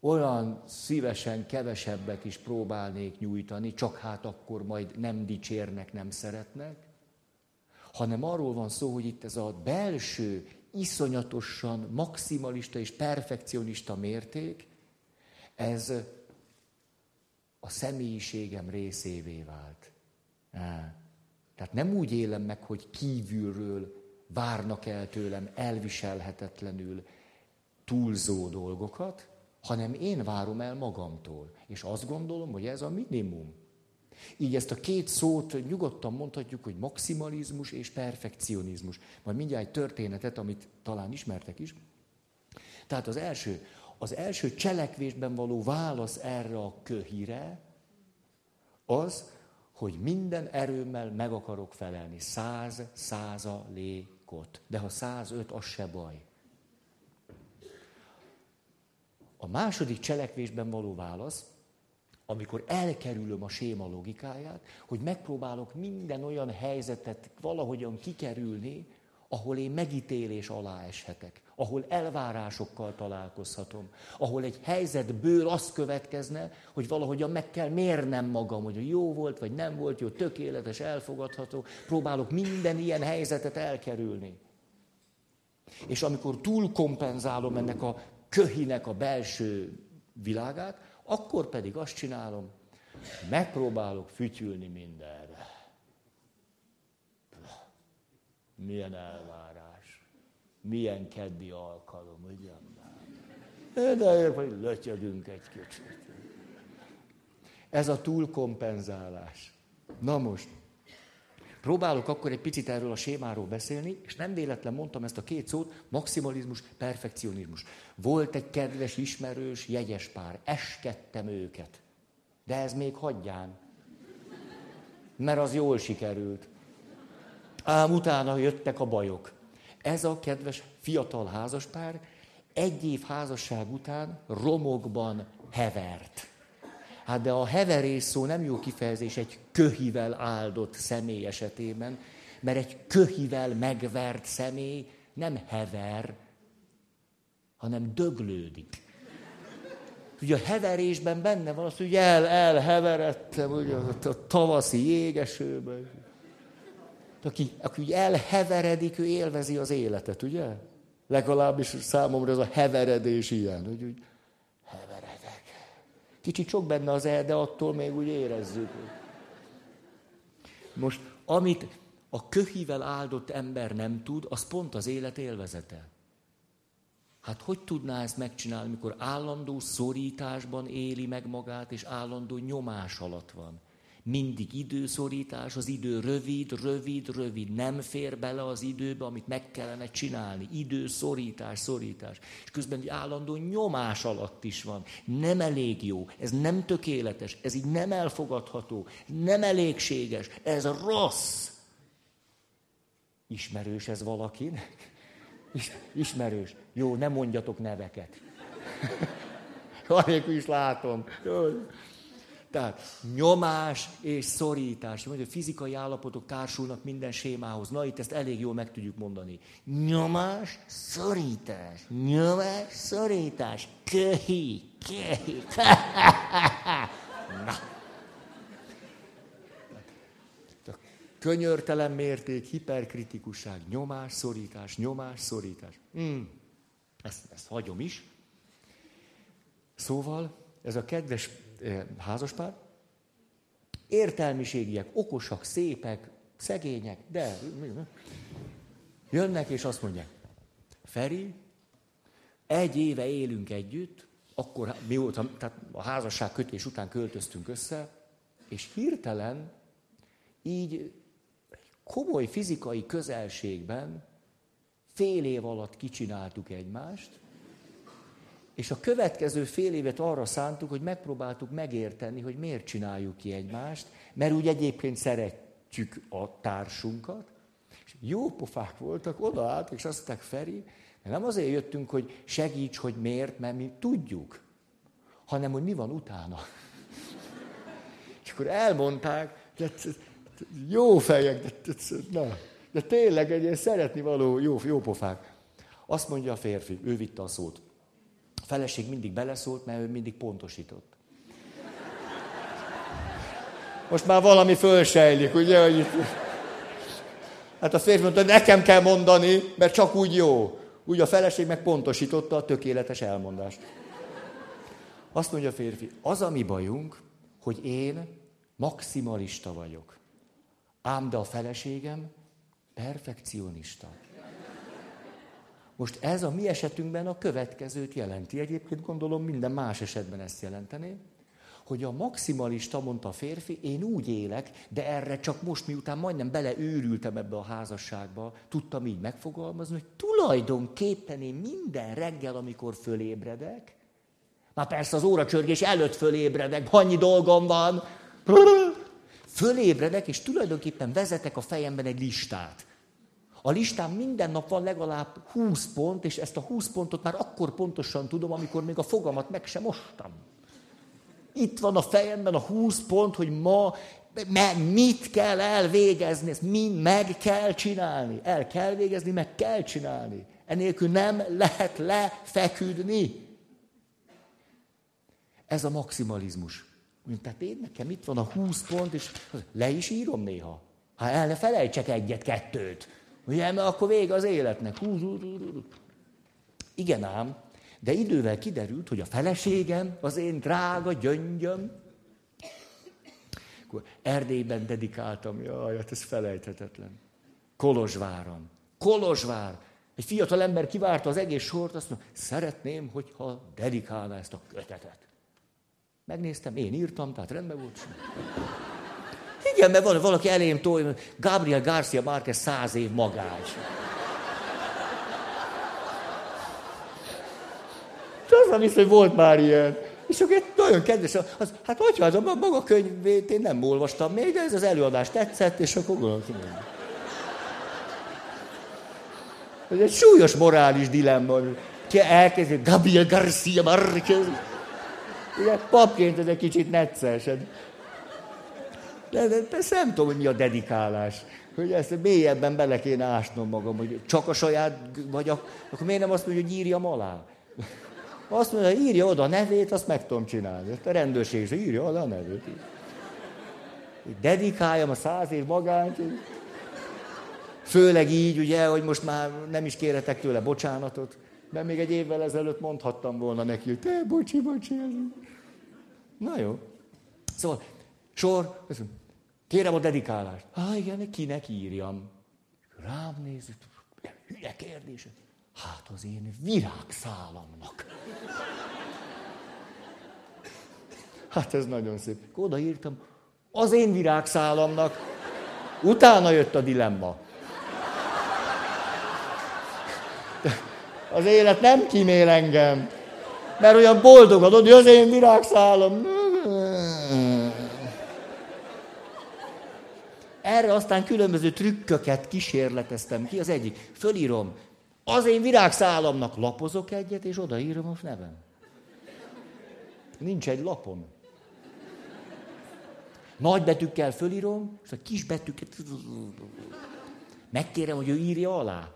olyan szívesen kevesebbet is próbálnék nyújtani, csak hát akkor majd nem dicsérnek, nem szeretnek, hanem arról van szó, hogy itt ez a belső, iszonyatosan maximalista és perfekcionista mérték, ez a személyiségem részévé vált. Tehát nem úgy élem meg, hogy kívülről várnak el tőlem elviselhetetlenül túlzó dolgokat, hanem én várom el magamtól. És azt gondolom, hogy ez a minimum. Így ezt a két szót nyugodtan mondhatjuk, hogy maximalizmus és perfekcionizmus. Majd mindjárt egy történetet, amit talán ismertek is. Tehát az első, az első cselekvésben való válasz erre a köhire, az, hogy minden erőmmel meg akarok felelni. Száz százalék sokkot, de ha 105, az se baj. A második cselekvésben való válasz, amikor elkerülöm a séma logikáját, hogy megpróbálok minden olyan helyzetet valahogyan kikerülni, ahol én megítélés alá eshetek, ahol elvárásokkal találkozhatom, ahol egy helyzetből az következne, hogy valahogyan meg kell mérnem magam, hogy jó volt, vagy nem volt jó, tökéletes, elfogadható. Próbálok minden ilyen helyzetet elkerülni. És amikor túlkompenzálom ennek a köhinek a belső világát, akkor pedig azt csinálom, megpróbálok fütyülni mindenre. Milyen elvárás, milyen keddi alkalom, ugye? De hogy lötyögünk egy kicsit. Ez a túlkompenzálás. Na most, próbálok akkor egy picit erről a sémáról beszélni, és nem véletlen mondtam ezt a két szót, maximalizmus, perfekcionizmus. Volt egy kedves, ismerős, jegyes pár, eskedtem őket. De ez még hagyján. Mert az jól sikerült. Ám utána jöttek a bajok. Ez a kedves fiatal házaspár egy év házasság után romokban hevert. Hát de a heverés szó nem jó kifejezés egy köhivel áldott személy esetében, mert egy köhivel megvert személy nem hever, hanem döglődik. Ugye a heverésben benne van az, hogy el, elheveredtem ugye, a tavaszi jégesőben. Aki, aki elheveredik, ő élvezi az életet, ugye? Legalábbis számomra ez a heveredés ilyen, hogy úgy heveredek. Kicsit sok benne az el, de attól még úgy érezzük. Most, amit a köhivel áldott ember nem tud, az pont az élet élvezete. Hát hogy tudná ezt megcsinálni, mikor állandó szorításban éli meg magát, és állandó nyomás alatt van? Mindig időszorítás, az idő rövid, rövid, rövid, nem fér bele az időbe, amit meg kellene csinálni. Időszorítás, szorítás. És közben egy állandó nyomás alatt is van. Nem elég jó, ez nem tökéletes, ez így nem elfogadható, nem elégséges, ez rossz. Ismerős ez valakinek? Ismerős. Jó, nem mondjatok neveket. Anélkül is látom. Tehát nyomás és szorítás. Mondja, fizikai állapotok társulnak minden sémához. Na, itt ezt elég jól meg tudjuk mondani. Nyomás, szorítás. Nyomás, szorítás. Köhi, köhi. Na. Könyörtelen mérték, hiperkritikusság, nyomás, szorítás, nyomás, szorítás. Hmm. Ezt, ezt hagyom is. Szóval ez a kedves házaspár, értelmiségiek, okosak, szépek, szegények, de jönnek és azt mondják, Feri, egy éve élünk együtt, akkor mióta, tehát a házasság kötés után költöztünk össze, és hirtelen így komoly fizikai közelségben fél év alatt kicsináltuk egymást, és a következő fél évet arra szántuk, hogy megpróbáltuk megérteni, hogy miért csináljuk ki egymást, mert úgy egyébként szeretjük a társunkat. És jó pofák voltak, odaálltak, és azt mondták, Feri, nem azért jöttünk, hogy segíts, hogy miért, mert mi tudjuk, hanem hogy mi van utána. És akkor elmondták, hogy jó fejek, de, de, na, de tényleg egy ilyen szeretni való jó, jó pofák. Azt mondja a férfi, ő vitte a szót. A feleség mindig beleszólt, mert ő mindig pontosított. Most már valami fölsejlik, ugye? Hogy itt... Hát a férfi mondta, nekem kell mondani, mert csak úgy jó. Úgy a feleség meg pontosította a tökéletes elmondást. Azt mondja a férfi, az a mi bajunk, hogy én maximalista vagyok. Ám de a feleségem perfekcionista. Most ez a mi esetünkben a következőt jelenti. Egyébként gondolom minden más esetben ezt jelenteni, hogy a maximalista, mondta a férfi, én úgy élek, de erre csak most, miután majdnem beleőrültem ebbe a házasságba, tudtam így megfogalmazni, hogy tulajdonképpen én minden reggel, amikor fölébredek, már persze az óracsörgés előtt fölébredek, annyi dolgom van, Fölébredek, és tulajdonképpen vezetek a fejemben egy listát. A listán minden nap van legalább 20 pont, és ezt a 20 pontot már akkor pontosan tudom, amikor még a fogamat meg sem mostam. Itt van a fejemben a 20 pont, hogy ma mit kell elvégezni, ezt mind meg kell csinálni. El kell végezni, meg kell csinálni. Enélkül nem lehet lefeküdni. Ez a maximalizmus. Tehát én nekem itt van a 20 pont, és le is írom néha. Ha el ne felejtsek egyet, kettőt. Ugye, mert akkor vége az életnek. Hú, hú, hú, hú. Igen ám, de idővel kiderült, hogy a feleségem, az én drága gyöngyöm, akkor Erdélyben dedikáltam, jaj, hát ez felejthetetlen. Kolozsváron. Kolozsvár. Egy fiatal ember kivárta az egész sort, azt mondta, szeretném, hogyha dedikálná ezt a kötetet. Megnéztem, én írtam, tehát rendben volt. Igen, mert van, valaki elém tolja, Gabriel Garcia Márquez száz év magás. És az hiszem, hogy volt már ilyen. És akkor nagyon kedves, az, hát hogy az a maga könyvét én nem olvastam még, de ez az előadás tetszett, és akkor gondoltam. Ez egy súlyos morális dilemma. Ki elkezdi, Gabriel Garcia Márquez. Ugye papként ez egy kicsit necces. Persze nem tudom, hogy mi a dedikálás. Hogy ezt mélyebben bele kéne ásnom magam, hogy csak a saját, vagy akkor miért nem azt mondja, hogy írjam alá? Azt mondja, hogy írja oda a nevét, azt meg tudom csinálni. A rendőrség is írja oda a nevét. Dedikáljam a száz év magányt. Főleg így, ugye, hogy most már nem is kéretek tőle bocsánatot. Mert még egy évvel ezelőtt mondhattam volna neki, hogy te, bocsi, bocsi. Na jó. Szóval, sor, kérem a dedikálást. Há, igen, kinek írjam? Rám néz, hülye kérdés. Hát az én virágszálamnak. Hát ez nagyon szép. Odaírtam, az én virágszálamnak. Utána jött a dilemma. Az élet nem kímél engem. Mert olyan boldogod, hogy az én virágszálam. Erre aztán különböző trükköket kísérleteztem ki. Az egyik, fölírom, az én virágszálamnak lapozok egyet, és odaírom a nevem. Nincs egy lapom. Nagy betűkkel fölírom, és a kis betűket megkérem, hogy ő írja alá.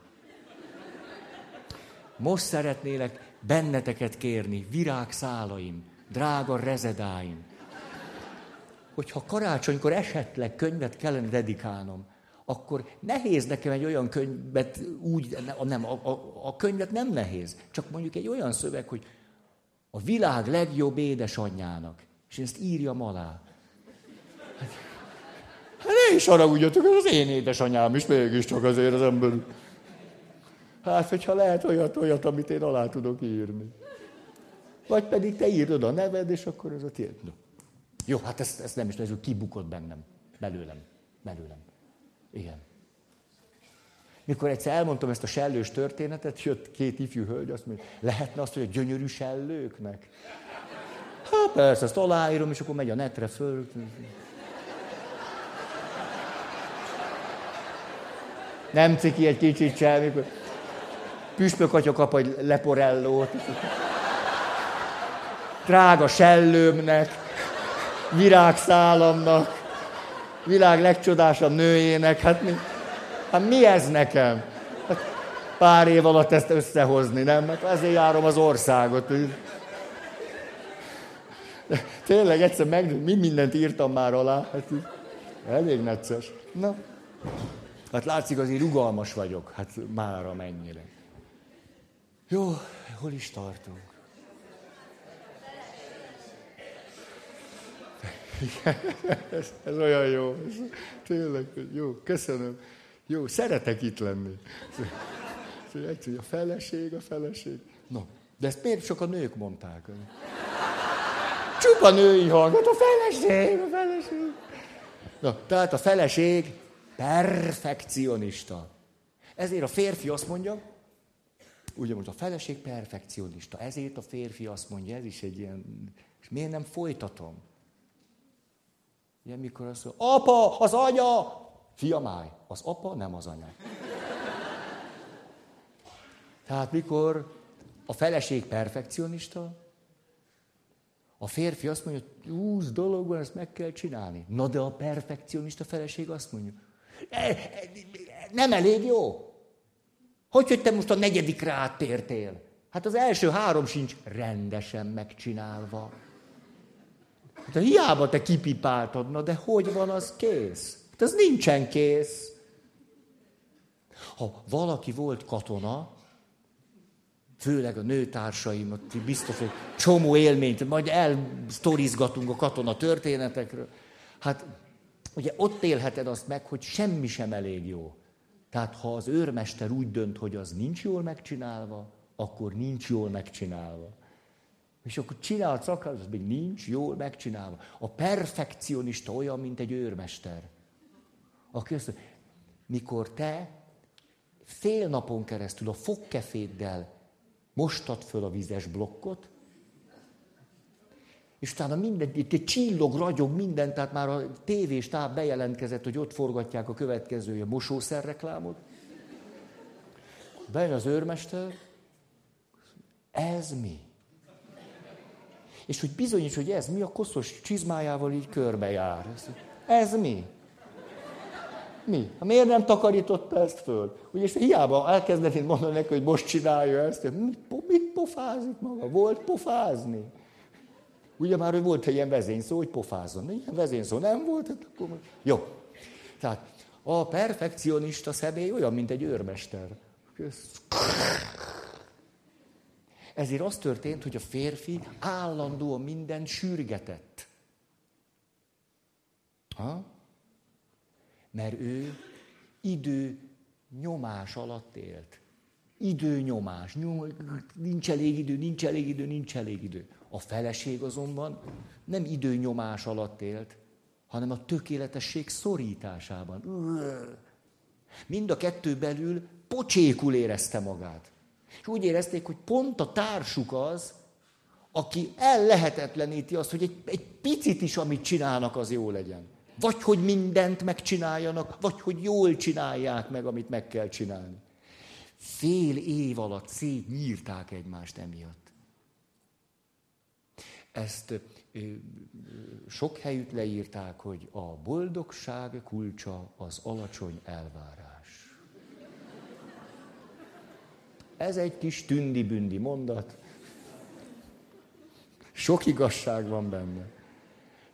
Most szeretnélek benneteket kérni, virágszálaim, drága rezedáim, hogyha karácsonykor esetleg könyvet kellene dedikálnom, akkor nehéz nekem egy olyan könyvet úgy, nem, a, a, a könyvet nem nehéz, csak mondjuk egy olyan szöveg, hogy a világ legjobb édesanyjának, és ezt írjam alá. Hát, hát ne is haragudjatok, ez az én édesanyám is mégiscsak azért az ember. Hát, hogyha lehet olyat, olyat, amit én alá tudok írni. Vagy pedig te írod a neved, és akkor ez a tiéd. Jó, hát ezt, ezt nem is tudom, kibukott bennem, belőlem, belőlem. Igen. Mikor egyszer elmondtam ezt a sellős történetet, jött két ifjú hölgy, azt mondja, lehetne azt, hogy a gyönyörű sellőknek? Hát persze, ezt aláírom, és akkor megy a netre föl. Nem ciki egy kicsit sem, mikor püspök atya kap egy leporellót. Drága sellőmnek, virágszálamnak, világ legcsodásabb nőjének, hát mi, hát mi ez nekem? Hát pár év alatt ezt összehozni, nem? Mert hát ezért járom az országot. De tényleg egyszer meg, mi mindent írtam már alá, hát elég necces. Na, hát látszik, azért rugalmas vagyok, hát már amennyire. Jó, hol is tartunk? ez, ez olyan jó. Ez, tényleg, jó, köszönöm. Jó, szeretek itt lenni. Egyszerűen a feleség, a feleség. No, de ezt miért csak a nők mondták? Csupa női hangot, a feleség, a feleség. Na, tehát a feleség perfekcionista. Ezért a férfi azt mondja, ugye most a feleség perfekcionista, ezért a férfi azt mondja, ez is egy ilyen, és miért nem folytatom? Ilyen mikor azt mondja, apa, az anya! Fiam, állj, az apa, nem az anya. Tehát mikor a feleség perfekcionista, a férfi azt mondja, hogy húsz dolog van, ezt meg kell csinálni. Na de a perfekcionista feleség azt mondja, e, e, nem elég jó. Hogy, hogy te most a negyedikre áttértél? Hát az első három sincs rendesen megcsinálva. De hiába te kipipáltad, na de hogy van az kész? Hát ez nincsen kész. Ha valaki volt katona, főleg a nőtársaim, ott biztos, hogy csomó élményt, majd elsztorizgatunk a katona történetekről. Hát ugye ott élheted azt meg, hogy semmi sem elég jó. Tehát ha az őrmester úgy dönt, hogy az nincs jól megcsinálva, akkor nincs jól megcsinálva. És akkor csinálsz akár, az még nincs jól megcsinálva. A perfekcionista olyan, mint egy őrmester. Aki azt mondja, mikor te fél napon keresztül a fogkeféddel mostad föl a vizes blokkot, és utána minden, itt csillog, ragyog minden, tehát már a tévés táv bejelentkezett, hogy ott forgatják a következő a mosószer reklámot. Bejön az őrmester, ez mi? És hogy bizonyos, hogy ez mi, a koszos csizmájával így körbejár. Ez mi? Mi? Ha miért nem takarította ezt föl? Ugye, és hiába elkezdett mondani neki, hogy most csinálja ezt. Mit, mit pofázik maga? Volt pofázni. Ugye már hogy volt egy ilyen vezényszó, hogy pofázzon. Ilyen vezényszó nem volt, hát akkor... Jó. Tehát A perfekcionista személy olyan, mint egy őrmester. Ezért az történt, hogy a férfi állandóan minden sürgetett. Ha? Mert ő idő nyomás alatt élt. Időnyomás. Nyom, nincs elég idő, nincs elég idő, nincs elég idő. A feleség azonban nem időnyomás alatt élt, hanem a tökéletesség szorításában. Mind a kettő belül pocsékul érezte magát. Úgy érezték, hogy pont a társuk az, aki ellehetetleníti azt, hogy egy, egy picit is, amit csinálnak, az jó legyen. Vagy hogy mindent megcsináljanak, vagy hogy jól csinálják meg, amit meg kell csinálni. Fél év alatt szétnyírták egymást emiatt. Ezt sok helyütt leírták, hogy a boldogság kulcsa az alacsony elvárás. Ez egy kis tündi-bündi mondat. Sok igazság van benne.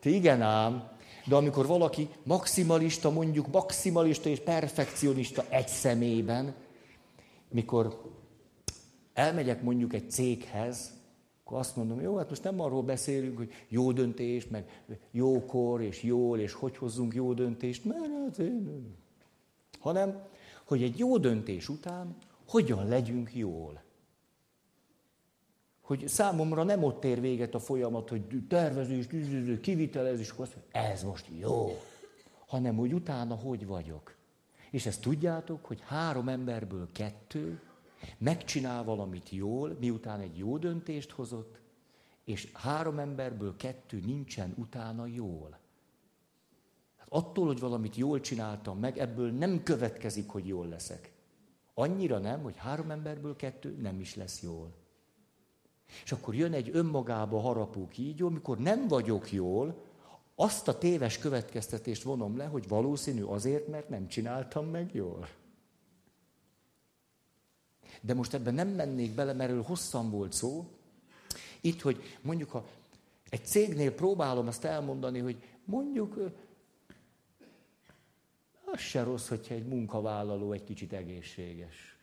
Te igen ám, de amikor valaki maximalista, mondjuk maximalista és perfekcionista egy szemében, mikor elmegyek mondjuk egy céghez, akkor azt mondom, jó, hát most nem arról beszélünk, hogy jó döntés, meg jókor, és jól, és hogy hozzunk jó döntést, mert hát én... hanem, hogy egy jó döntés után hogyan legyünk jól. Hogy számomra nem ott ér véget a folyamat, hogy tervezés, kivitelezés, ez most jó. Hanem, hogy utána hogy vagyok. És ezt tudjátok, hogy három emberből kettő megcsinál valamit jól, miután egy jó döntést hozott, és három emberből kettő nincsen utána jól. Hát attól, hogy valamit jól csináltam meg, ebből nem következik, hogy jól leszek. Annyira nem, hogy három emberből kettő nem is lesz jól. És akkor jön egy önmagába harapó kígyó, amikor nem vagyok jól, azt a téves következtetést vonom le, hogy valószínű azért, mert nem csináltam meg jól. De most ebben nem mennék bele, mert erről hosszan volt szó. Itt, hogy mondjuk, ha egy cégnél próbálom azt elmondani, hogy mondjuk az se rossz, hogyha egy munkavállaló egy kicsit egészséges.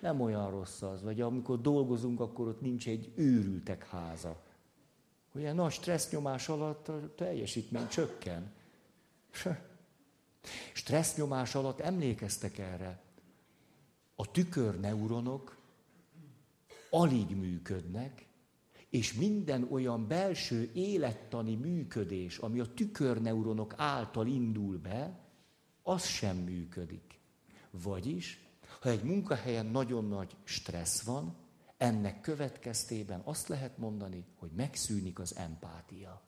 Nem olyan rossz az. Vagy amikor dolgozunk, akkor ott nincs egy őrültek háza. Ugye nagy stressznyomás alatt a teljesítmény csökken. Stressznyomás alatt emlékeztek erre a tükörneuronok alig működnek, és minden olyan belső élettani működés, ami a tükörneuronok által indul be, az sem működik. Vagyis, ha egy munkahelyen nagyon nagy stressz van, ennek következtében azt lehet mondani, hogy megszűnik az empátia.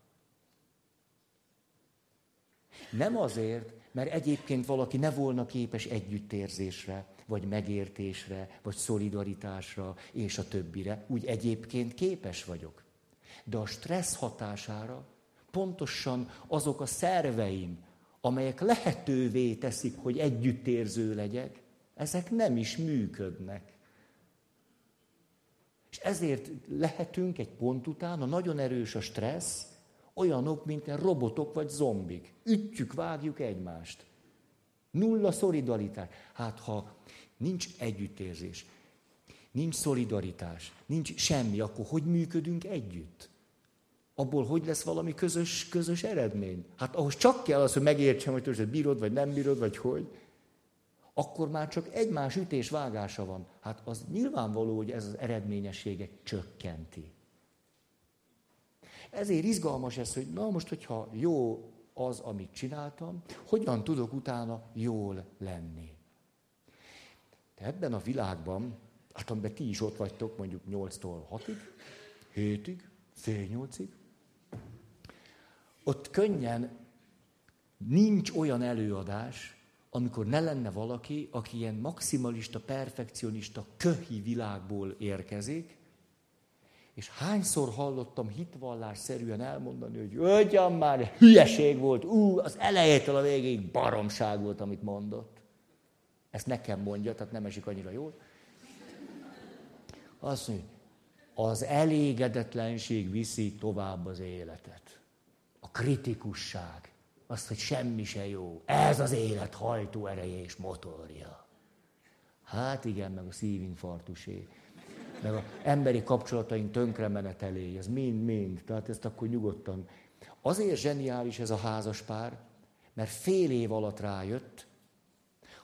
Nem azért, mert egyébként valaki ne volna képes együttérzésre, vagy megértésre, vagy szolidaritásra, és a többire. Úgy egyébként képes vagyok. De a stressz hatására pontosan azok a szerveim, amelyek lehetővé teszik, hogy együttérző legyek, ezek nem is működnek. És ezért lehetünk egy pont után, ha nagyon erős a stressz, olyanok, mint robotok vagy zombik. Ütjük, vágjuk egymást. Nulla szolidaritás. Hát ha nincs együttérzés, nincs szolidaritás, nincs semmi, akkor hogy működünk együtt? Abból hogy lesz valami közös, közös eredmény? Hát ahhoz csak kell az, hogy megértsem, hogy te bírod, vagy nem bírod, vagy hogy. Akkor már csak egymás ütés vágása van. Hát az nyilvánvaló, hogy ez az eredményességet csökkenti. Ezért izgalmas ez, hogy na most, hogyha jó az, amit csináltam, hogyan tudok utána jól lenni. De ebben a világban, hát amiben ti is ott vagytok, mondjuk 8-tól 6-ig, 7-ig, fél 8-ig, ott könnyen nincs olyan előadás, amikor ne lenne valaki, aki ilyen maximalista, perfekcionista, köhi világból érkezik, és hányszor hallottam hitvallásszerűen elmondani, hogy ögyam már, hülyeség volt, ú, az elejétől a végéig baromság volt, amit mondott. Ezt nekem mondja, tehát nem esik annyira jól. Azt mondja, az elégedetlenség viszi tovább az életet. Kritikusság. azt, hogy semmi se jó. Ez az élet hajtó ereje és motorja. Hát igen, meg a szívinfarktusé. Meg az emberi kapcsolataink tönkremenetelé, ez mind-mind. Tehát ezt akkor nyugodtan. Azért zseniális ez a házas pár, mert fél év alatt rájött,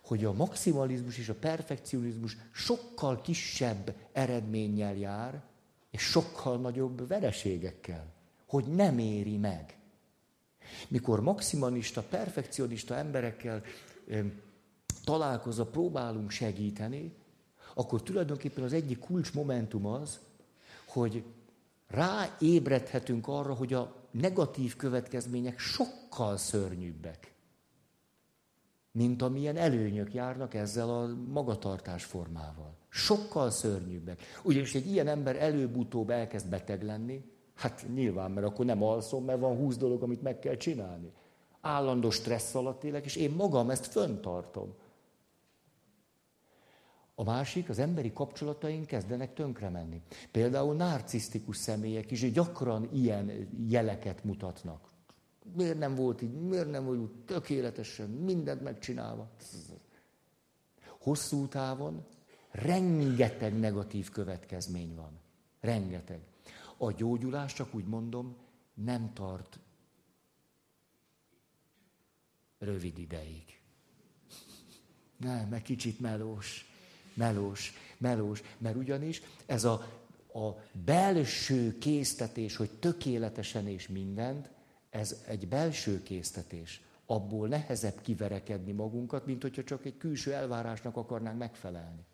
hogy a maximalizmus és a perfekcionizmus sokkal kisebb eredménnyel jár, és sokkal nagyobb vereségekkel, hogy nem éri meg. Mikor maximalista, perfekcionista emberekkel találkozva próbálunk segíteni, akkor tulajdonképpen az egyik kulcsmomentum az, hogy ráébredhetünk arra, hogy a negatív következmények sokkal szörnyűbbek, mint amilyen előnyök járnak ezzel a magatartás formával. Sokkal szörnyűbbek. Ugyanis egy ilyen ember előbb-utóbb elkezd beteg lenni, hát nyilván, mert akkor nem alszom, mert van húsz dolog, amit meg kell csinálni. Állandó stressz alatt élek, és én magam ezt föntartom. A másik, az emberi kapcsolataink kezdenek tönkre menni. Például narcisztikus személyek is gyakran ilyen jeleket mutatnak. Miért nem volt így, miért nem volt úgy tökéletesen, mindent megcsinálva. Hosszú távon rengeteg negatív következmény van. Rengeteg. A gyógyulás, csak úgy mondom, nem tart rövid ideig. Nem, egy kicsit melós melós, melós, mert ugyanis ez a, a belső késztetés, hogy tökéletesen és mindent, ez egy belső késztetés. Abból nehezebb kiverekedni magunkat, mint hogyha csak egy külső elvárásnak akarnánk megfelelni.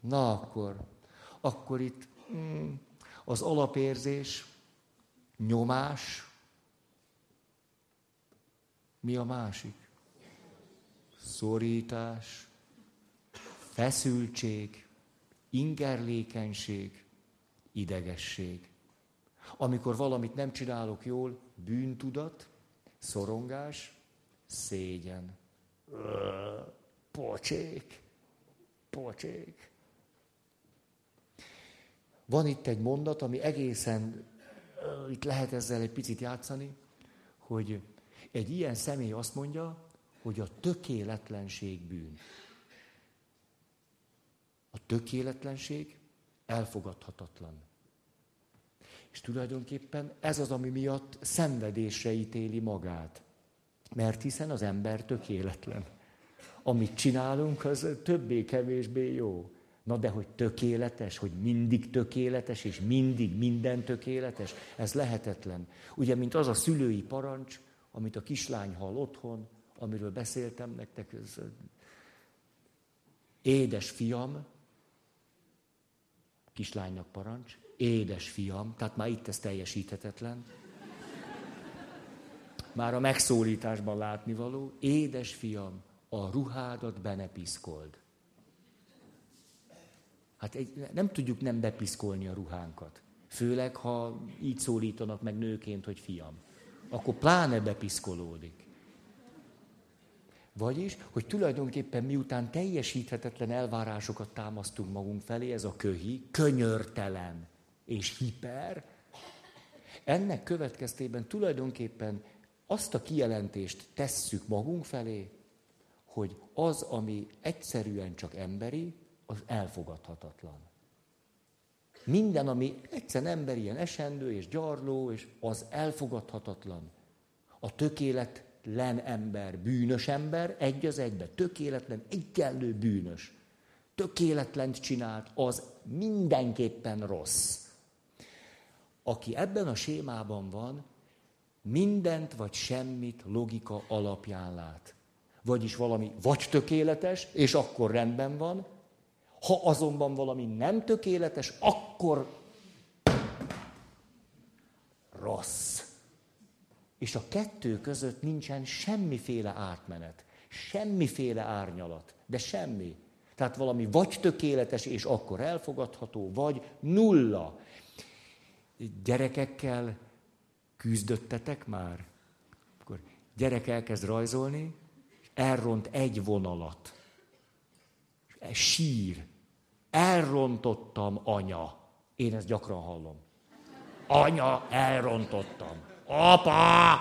Na akkor, akkor itt mm, az alapérzés, nyomás, mi a másik? szorítás, feszültség, ingerlékenység, idegesség. Amikor valamit nem csinálok jól, bűntudat, szorongás, szégyen. Pocsék, pocsék. Van itt egy mondat, ami egészen, itt lehet ezzel egy picit játszani, hogy egy ilyen személy azt mondja, hogy a tökéletlenség bűn. A tökéletlenség elfogadhatatlan. És tulajdonképpen ez az, ami miatt szenvedésre ítéli magát. Mert hiszen az ember tökéletlen. Amit csinálunk, az többé-kevésbé jó. Na de hogy tökéletes, hogy mindig tökéletes, és mindig minden tökéletes, ez lehetetlen. Ugye, mint az a szülői parancs, amit a kislány hall otthon, amiről beszéltem nektek, ez édes fiam, kislánynak parancs, édes fiam, tehát már itt ez teljesíthetetlen. Már a megszólításban látnivaló, édes fiam, a ruhádat be ne piszkold. Hát egy, nem tudjuk nem bepiszkolni a ruhánkat. Főleg, ha így szólítanak meg nőként, hogy fiam. Akkor pláne bepiszkolódik. Vagyis, hogy tulajdonképpen miután teljesíthetetlen elvárásokat támasztunk magunk felé, ez a köhi, könyörtelen és hiper, ennek következtében tulajdonképpen azt a kijelentést tesszük magunk felé, hogy az, ami egyszerűen csak emberi, az elfogadhatatlan. Minden, ami egyszerűen emberi, ilyen esendő és gyarló, és az elfogadhatatlan. A tökélet len ember, bűnös ember, egy az egybe, tökéletlen, egyenlő bűnös. Tökéletlent csinált, az mindenképpen rossz. Aki ebben a sémában van, mindent vagy semmit logika alapján lát. Vagyis valami vagy tökéletes, és akkor rendben van, ha azonban valami nem tökéletes, akkor rossz. És a kettő között nincsen semmiféle átmenet, semmiféle árnyalat, de semmi. Tehát valami vagy tökéletes, és akkor elfogadható, vagy nulla. Gyerekekkel küzdöttetek már? Akkor gyerek elkezd rajzolni, elront egy vonalat. Sír. Elrontottam, anya. Én ezt gyakran hallom. Anya, elrontottam. apa!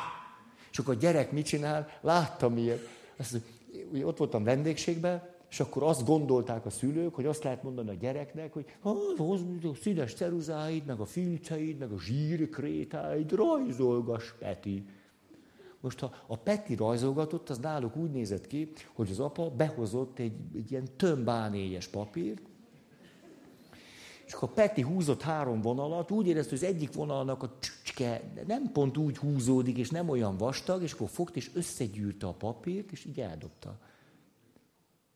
És akkor a gyerek mit csinál? Láttam ilyet. Azt, ugye ott voltam vendégségben, és akkor azt gondolták a szülők, hogy azt lehet mondani a gyereknek, hogy hozd a színes ceruzáid, meg a filceid, meg a zsírkrétáid, rajzolgass, Peti. Most ha a Peti rajzolgatott, az náluk úgy nézett ki, hogy az apa behozott egy, egy ilyen tömb A4-es papírt, és akkor Peti húzott három vonalat, úgy érezte, hogy az egyik vonalnak a csücske nem pont úgy húzódik, és nem olyan vastag, és akkor fogta, és összegyűrte a papírt, és így eldobta.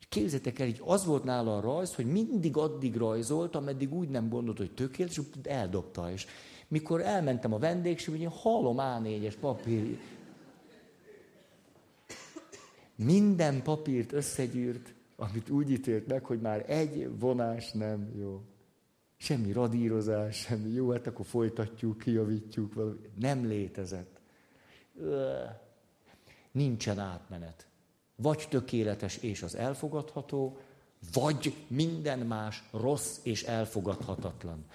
Képzeljétek el, így az volt nála a rajz, hogy mindig addig rajzolt, ameddig úgy nem gondolt, hogy tökéletes, és eldobta. És mikor elmentem a vendégségbe, én hallom A4-es papír. Minden papírt összegyűrt, amit úgy ítélt meg, hogy már egy vonás nem jó. Semmi radírozás, semmi jó, hát akkor folytatjuk, kijavítjuk, valami. Nem létezett. Nincsen átmenet. Vagy tökéletes és az elfogadható, vagy minden más rossz és elfogadhatatlan.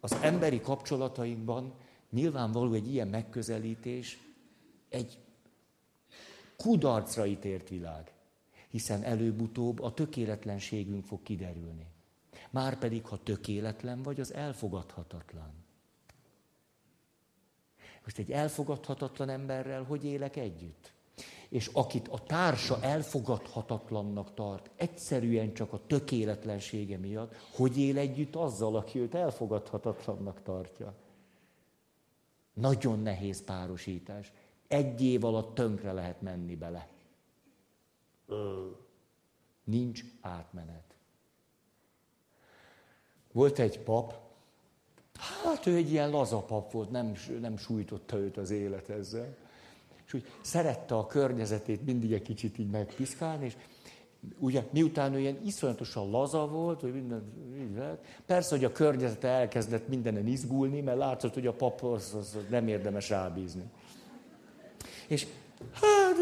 Az emberi kapcsolatainkban nyilvánvaló egy ilyen megközelítés egy kudarcra ítélt világ, hiszen előbb-utóbb a tökéletlenségünk fog kiderülni. Márpedig, ha tökéletlen vagy, az elfogadhatatlan. Most egy elfogadhatatlan emberrel hogy élek együtt? És akit a társa elfogadhatatlannak tart, egyszerűen csak a tökéletlensége miatt, hogy él együtt azzal, aki őt elfogadhatatlannak tartja. Nagyon nehéz párosítás. Egy év alatt tönkre lehet menni bele. Nincs átmenet. Volt egy pap, hát ő egy ilyen laza pap volt, nem, nem sújtotta őt az élet ezzel. És úgy szerette a környezetét mindig egy kicsit így megpiszkálni, és ugye miután ő ilyen iszonyatosan laza volt, hogy minden lehet, persze, hogy a környezete elkezdett mindenen izgulni, mert látszott, hogy a pap az, az nem érdemes rábízni. És hát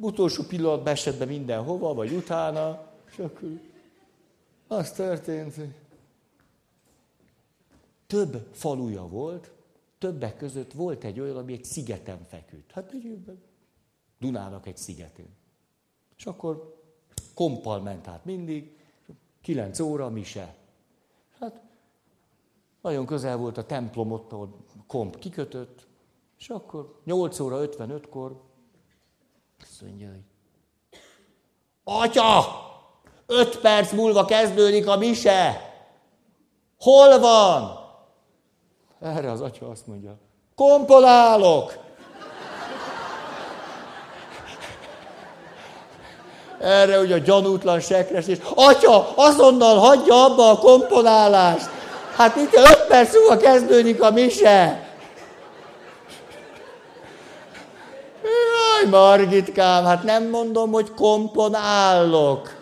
utolsó pillanatban esett be mindenhova, vagy utána, és akkor az történt, hogy több faluja volt, többek között volt egy olyan, ami egy szigeten feküdt. Hát egy Dunának egy szigetén. És akkor kompal ment át mindig, kilenc óra, mi se. Hát nagyon közel volt a templom ott, ahol komp kikötött, és akkor 8 óra 55-kor azt mondja, hogy Atya! Öt perc múlva kezdődik a mise! Hol van? Erre az atya azt mondja, komponálok! Erre ugye a gyanútlan sekres, és atya, azonnal hagyja abba a komponálást! Hát itt öt perc múlva kezdődik a mise! Jaj, Margitkám, hát nem mondom, hogy komponálok.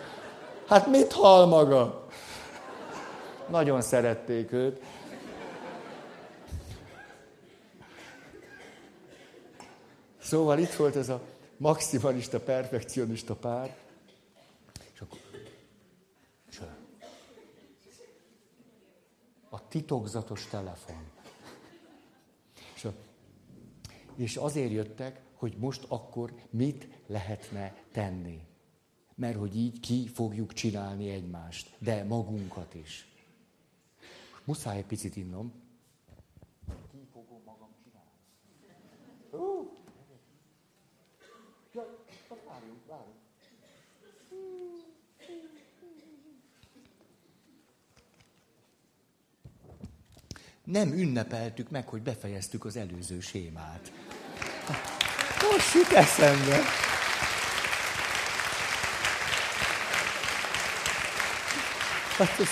Hát mit hal maga? Nagyon szerették őt. Szóval itt volt ez a maximalista, perfekcionista pár. És akkor... A titokzatos telefon. És, a... és azért jöttek, hogy most akkor mit lehetne tenni. Mert hogy így ki fogjuk csinálni egymást, de magunkat is. Muszáj egy picit innom. Ki fogom magam csinálni. Nem ünnepeltük meg, hogy befejeztük az előző sémát. Most jut eszembe. Hát ez,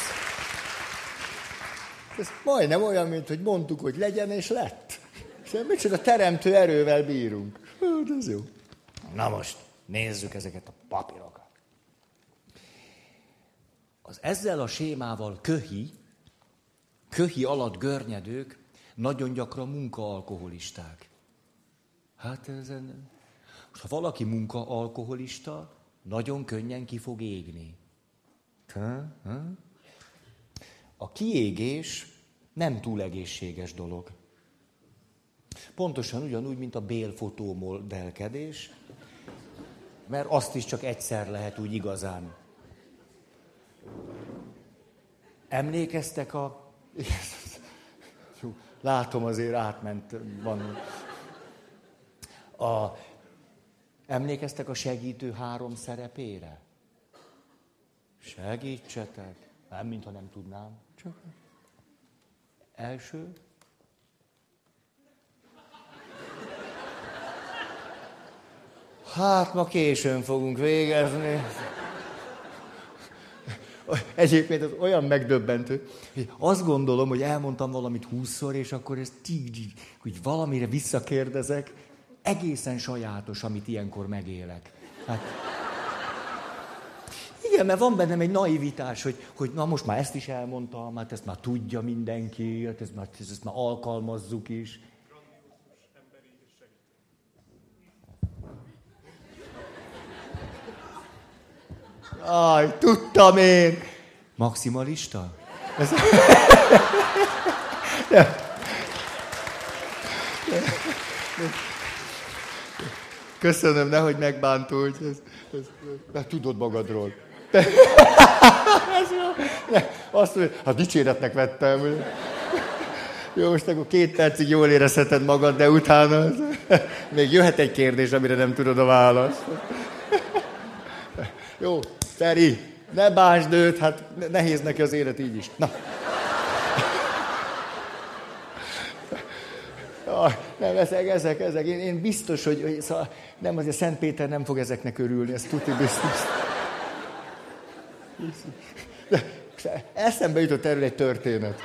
ez majdnem olyan, mint hogy mondtuk, hogy legyen, és lett. És micsoda teremtő erővel bírunk. Hát ez jó. Na most, nézzük ezeket a papírokat. Az ezzel a sémával köhi, köhi alatt görnyedők nagyon gyakran munkaalkoholisták. Hát ezen... Most ha valaki munkaalkoholista, nagyon könnyen ki fog égni. A kiégés nem túl egészséges dolog. Pontosan ugyanúgy, mint a bélfotómodellkedés, mert azt is csak egyszer lehet úgy igazán. Emlékeztek a... Látom, azért átment van. A... Emlékeztek a segítő három szerepére? Segítsetek. Nem, mintha nem tudnám. Csak első. Hát ma későn fogunk végezni. Egyébként ez olyan megdöbbentő, hogy azt gondolom, hogy elmondtam valamit húszszor, és akkor ez így, hogy valamire visszakérdezek, egészen sajátos, amit ilyenkor megélek. Hát, igen, mert van bennem egy naivitás, hogy, hogy na most már ezt is elmondtam, hát ezt már tudja mindenki, hát ezt már, ezt már alkalmazzuk is. Aj, tudtam én. Maximalista? Ez... Köszönöm, nehogy megbántulj. Ez, ez, ez, tudod magadról. Ne, azt mondja, hát dicséretnek vettem. Jó, most akkor két percig jól érezheted magad, de utána még jöhet egy kérdés, amire nem tudod a választ. Jó, Feri, ne bánsd őt, hát nehéz neki az élet így is. Na. Nem, ezek, ezek, ezek. Én, én biztos, hogy, hogy szóval nem, azért Szent Péter nem fog ezeknek örülni, ez tuti biztos. De eszembe jutott erről egy történet.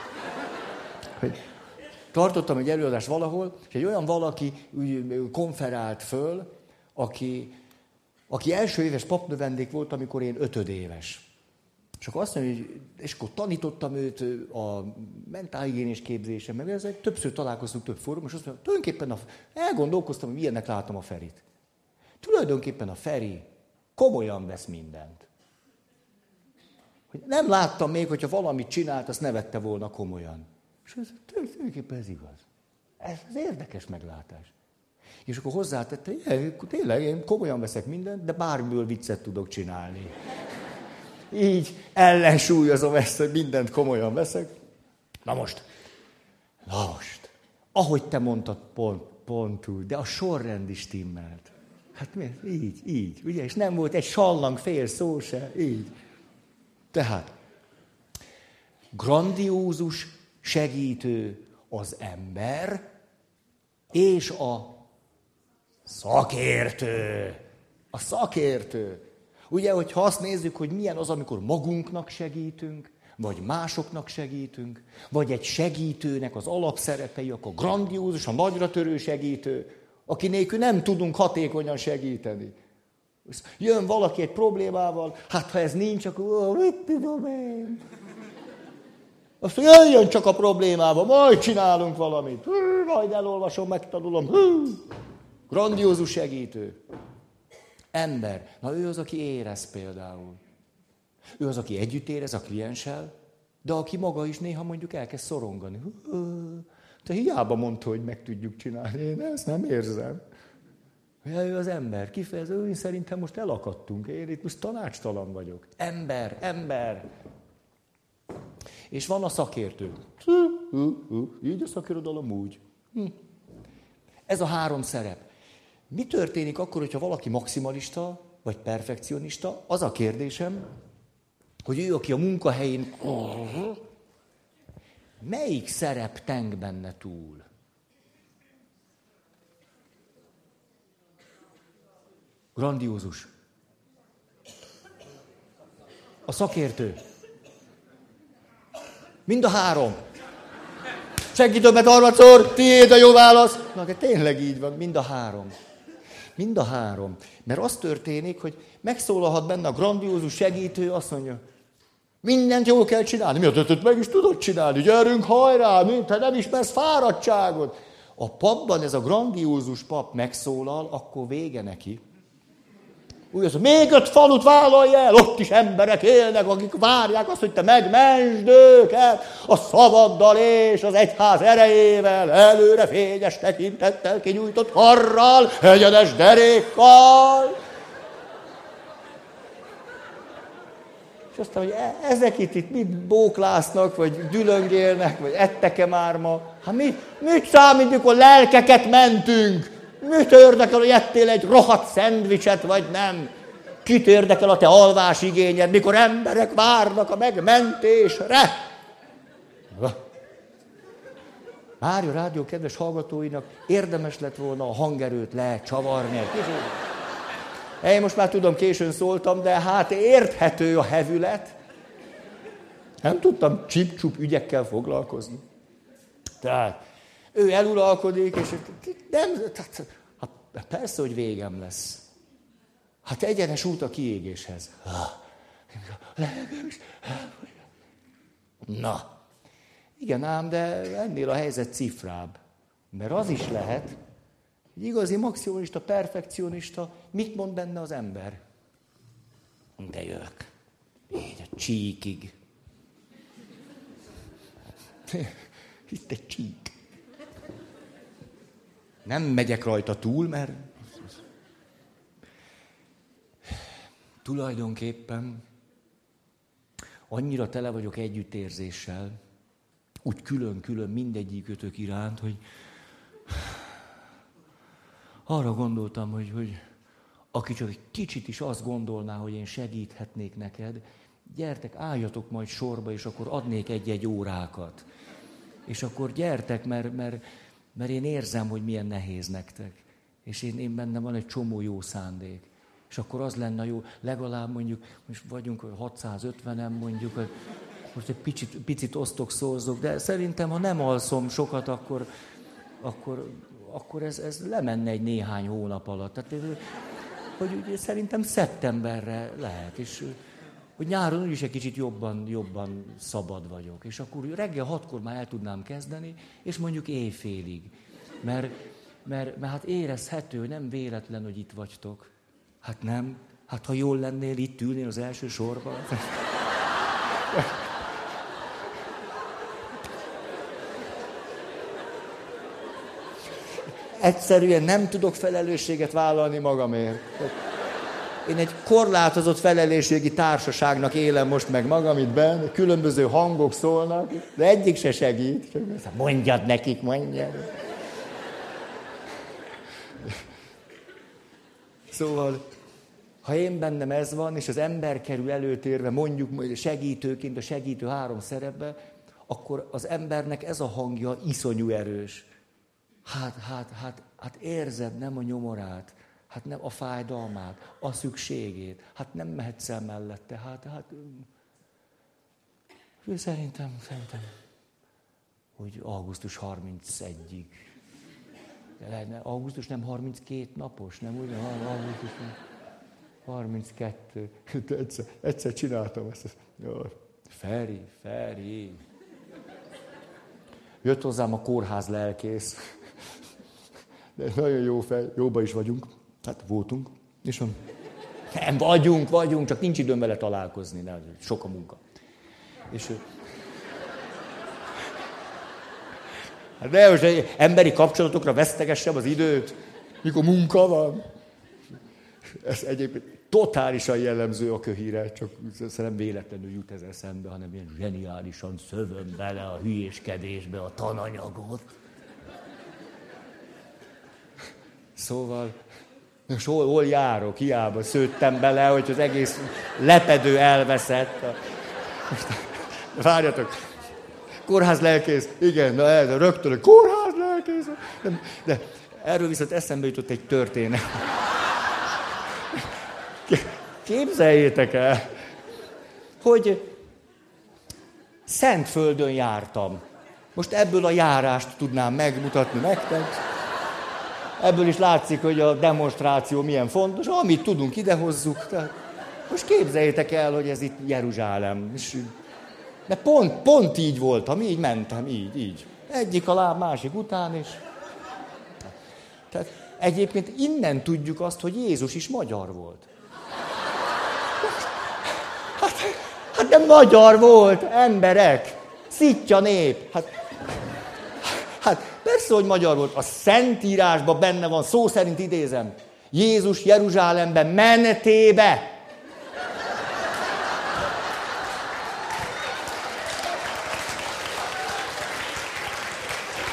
Hogy tartottam egy előadást valahol, és egy olyan valaki úgy konferált föl, aki, aki első éves papnövendék volt, amikor én ötödéves. És akkor azt mondja, hogy, és akkor tanítottam őt a mentálhigiénés képzésen, mert ezzel többször találkoztunk több fórum, és azt mondja, tulajdonképpen a, elgondolkoztam, hogy milyennek látom a Ferit. Tulajdonképpen a Feri komolyan vesz mindent. Hogy nem láttam még, hogyha valamit csinált, azt ne vette volna komolyan. És ez tulajdonképpen ez igaz. Ez az érdekes meglátás. És akkor hozzátette, hogy tényleg én komolyan veszek mindent, de bármiből viccet tudok csinálni. Így ellensúlyozom ezt, hogy mindent komolyan veszek. Na most, na most, ahogy te mondtad, pont, pont úgy, de a sorrend is timmelt. Hát mi? Így, így, ugye? És nem volt egy sallang fél szó se, így. Tehát, grandiózus segítő az ember, és a szakértő. A szakértő. Ugye, hogyha azt nézzük, hogy milyen az, amikor magunknak segítünk, vagy másoknak segítünk, vagy egy segítőnek az alapszerepei, akkor grandiózus, a nagyra törő segítő, aki nélkül nem tudunk hatékonyan segíteni. Jön valaki egy problémával, hát ha ez nincs, akkor mit tudom én. Azt mondja, jöjjön csak a problémával, majd csinálunk valamit. Hű, majd elolvasom, megtanulom. Hű. Grandiózus segítő. Ember. Na ő az, aki érez például. Ő az, aki együtt érez a klienssel, de aki maga is néha mondjuk elkezd szorongani. Te hiába mondta, hogy meg tudjuk csinálni. Én ezt nem érzem. Ja, ő az ember, kifejező, én szerintem most elakadtunk, én itt most tanácstalan vagyok. Ember, ember. És van a szakértő. Így a szakirodalom úgy. Hm. Ez a három szerep. Mi történik akkor, hogyha valaki maximalista, vagy perfekcionista? Az a kérdésem, hogy ő, aki a munkahelyén... Melyik szerep teng benne túl? Grandiózus. A szakértő. Mind a három. Segítem, mert harmadszor, tiéd a jó válasz. Na, de tényleg így van, mind a három. Mind a három. Mert az történik, hogy megszólalhat benne a grandiózus segítő, azt mondja, mindent jól kell csinálni. Mi a tötöt meg is tudod csinálni? Gyerünk, hajrá, mint te nem ismersz fáradtságot. A papban ez a grandiózus pap megszólal, akkor vége neki. Úgy az, még öt falut vállalj el, ott is emberek élnek, akik várják azt, hogy te megmentsd őket a szavaddal és az egyház erejével, előre fényes tekintettel, kinyújtott harral, egyenes derékkal. És aztán, hogy e- ezek itt, itt mit bóklásznak, vagy dülöngélnek, vagy ettek-e már ma? Hát mit, mit számít, mikor lelkeket mentünk? Mit érdekel, hogy ettél egy rohadt szendvicset, vagy nem? Kit érdekel a te alvás igényed, mikor emberek várnak a megmentésre? Mária Rádió kedves hallgatóinak érdemes lett volna a hangerőt lecsavarni. Én most már tudom, későn szóltam, de hát érthető a hevület. Nem tudtam csip-csup ügyekkel foglalkozni. Tehát ő eluralkodik, és nem, tehát, hát persze, hogy végem lesz. Hát egyenes út a kiégéshez. Na, igen ám, de ennél a helyzet cifrább. Mert az is lehet, egy igazi maximalista, perfekcionista, mit mond benne az ember? De jövök. Így a csíkig. Itt egy csík. Nem megyek rajta túl, mert tulajdonképpen annyira tele vagyok együttérzéssel, úgy külön-külön mindegyikőtök iránt, hogy arra gondoltam, hogy, hogy aki csak egy kicsit is azt gondolná, hogy én segíthetnék neked, gyertek, álljatok majd sorba, és akkor adnék egy-egy órákat. És akkor gyertek, mert, mert, mert én érzem, hogy milyen nehéz nektek. És én, én bennem van egy csomó jó szándék. És akkor az lenne jó, legalább mondjuk, most vagyunk 650-en mondjuk, most egy picit, picit osztok, szózok, de szerintem, ha nem alszom sokat, akkor, akkor akkor ez, ez lemenne egy néhány hónap alatt. Tehát, hogy ugye, szerintem szeptemberre lehet, és hogy nyáron úgyis egy kicsit jobban, jobban szabad vagyok. És akkor reggel hatkor már el tudnám kezdeni, és mondjuk éjfélig. Mert, mert, mert hát érezhető, nem véletlen, hogy itt vagytok. Hát nem. Hát ha jól lennél, itt ülnél az első sorban. egyszerűen nem tudok felelősséget vállalni magamért. Én egy korlátozott felelősségi társaságnak élem most meg magam itt benne, különböző hangok szólnak, de egyik se segít. Mondjad nekik, mondjad. Szóval, ha én bennem ez van, és az ember kerül előtérve, mondjuk segítőként, a segítő három szerepbe, akkor az embernek ez a hangja iszonyú erős. Hát, hát, hát, hát érzed nem a nyomorát, hát nem a fájdalmát, a szükségét, hát nem mehetsz el mellette, hát, hát... Szerintem, szerintem, hogy augusztus 31-ig. De lehetne, augusztus nem 32 napos, nem úgy? Nem, augusztus 32. De egyszer, egyszer csináltam ezt. Feri, Feri. Jött hozzám a kórház lelkész de nagyon jó fej, jóba is vagyunk. Hát voltunk. És van. Nem, vagyunk, vagyunk, csak nincs időm vele találkozni, ne, sok a munka. És Hát de most emberi kapcsolatokra vesztegessem az időt, mikor munka van. Ez egyébként totálisan jellemző a köhíre, csak szerintem véletlenül jut ez eszembe, hanem ilyen zseniálisan szövöm bele a hülyéskedésbe a tananyagot. Szóval, most hol, hol járok, hiába szőttem bele, hogy az egész lepedő elveszett. Várjatok, kórház lelkész, igen, na ez, rögtön a kórház lelkész. De, de erről viszont eszembe jutott egy történet. Képzeljétek el, hogy Szentföldön jártam. Most ebből a járást tudnám megmutatni nektek. Ebből is látszik, hogy a demonstráció milyen fontos. Amit tudunk, idehozzuk. Tehát most képzeljétek el, hogy ez itt Jeruzsálem. És de pont, pont így voltam, így mentem, így, így. Egyik a láb, másik után, és... Tehát egyébként innen tudjuk azt, hogy Jézus is magyar volt. Hát, hát de magyar volt, emberek, szitja nép. Hát, hát persze, hogy magyar volt. A Szentírásban benne van, szó szerint idézem. Jézus Jeruzsálembe menetébe.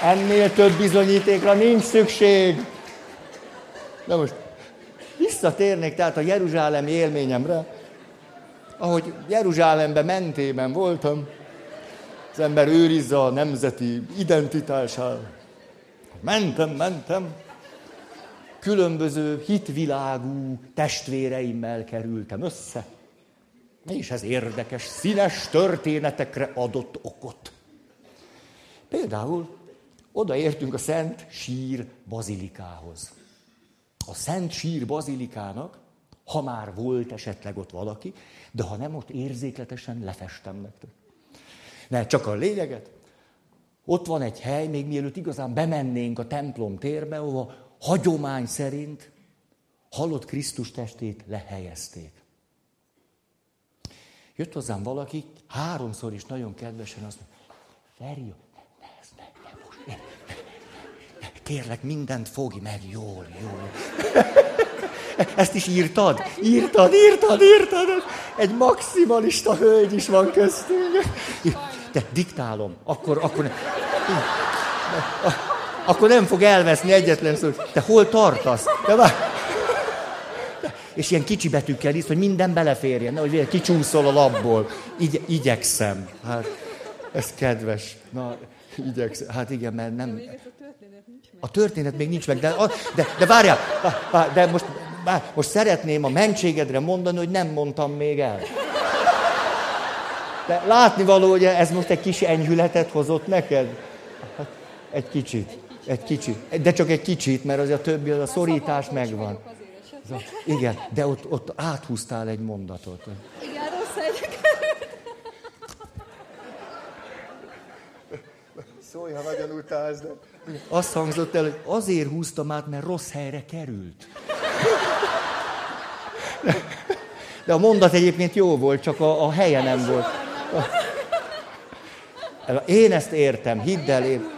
Ennél több bizonyítékra nincs szükség. Na most visszatérnék tehát a Jeruzsálemi élményemre, ahogy Jeruzsálembe mentében voltam, az ember őrizze a nemzeti identitását. Mentem, mentem, különböző hitvilágú testvéreimmel kerültem össze, és ez érdekes, színes történetekre adott okot. Például odaértünk a Szent Sír bazilikához. A Szent Sír bazilikának, ha már volt esetleg ott valaki, de ha nem, ott érzékletesen lefestem nektek. Ne, csak a lényeget. Ott van egy hely, még mielőtt igazán bemennénk a templom térbe, ahova hagyomány szerint halott Krisztus testét lehelyezték. Jött hozzám valaki, háromszor is nagyon kedvesen azt mondja, Feri, ne, ne, ne, ne, most, ne, ne, ne, kérlek, mindent fogj meg jól, jól. Ezt is írtad? Írtad, írtad, írtad. Egy maximalista hölgy is van köztünk. De diktálom, akkor, akkor, akkor nem fog elveszni egyetlen szó. Te hol tartasz? De vár... És ilyen kicsi betűkkel is, hogy minden beleférjen, nehogy kicsúszol a labból. Igy, igyekszem. Hát, ez kedves. Na, igyekszem. Hát igen, mert nem... A történet még nincs meg, de, de, de várjál, de most, most szeretném a mentségedre mondani, hogy nem mondtam még el. De látni való, hogy ez most egy kis enyhületet hozott neked? Hát, egy kicsit. Egy kicsit. De csak egy kicsit, mert az a többi, az a szorítás megvan. Igen, de ott, ott áthúztál egy mondatot. Igen, rossz helyre Szólj, ha nagyon utálsz, de... Azt hangzott el, hogy azért húztam át, mert rossz helyre került. De a mondat egyébként jó volt, csak a, a helye nem volt. Én ezt értem, hidd el, én...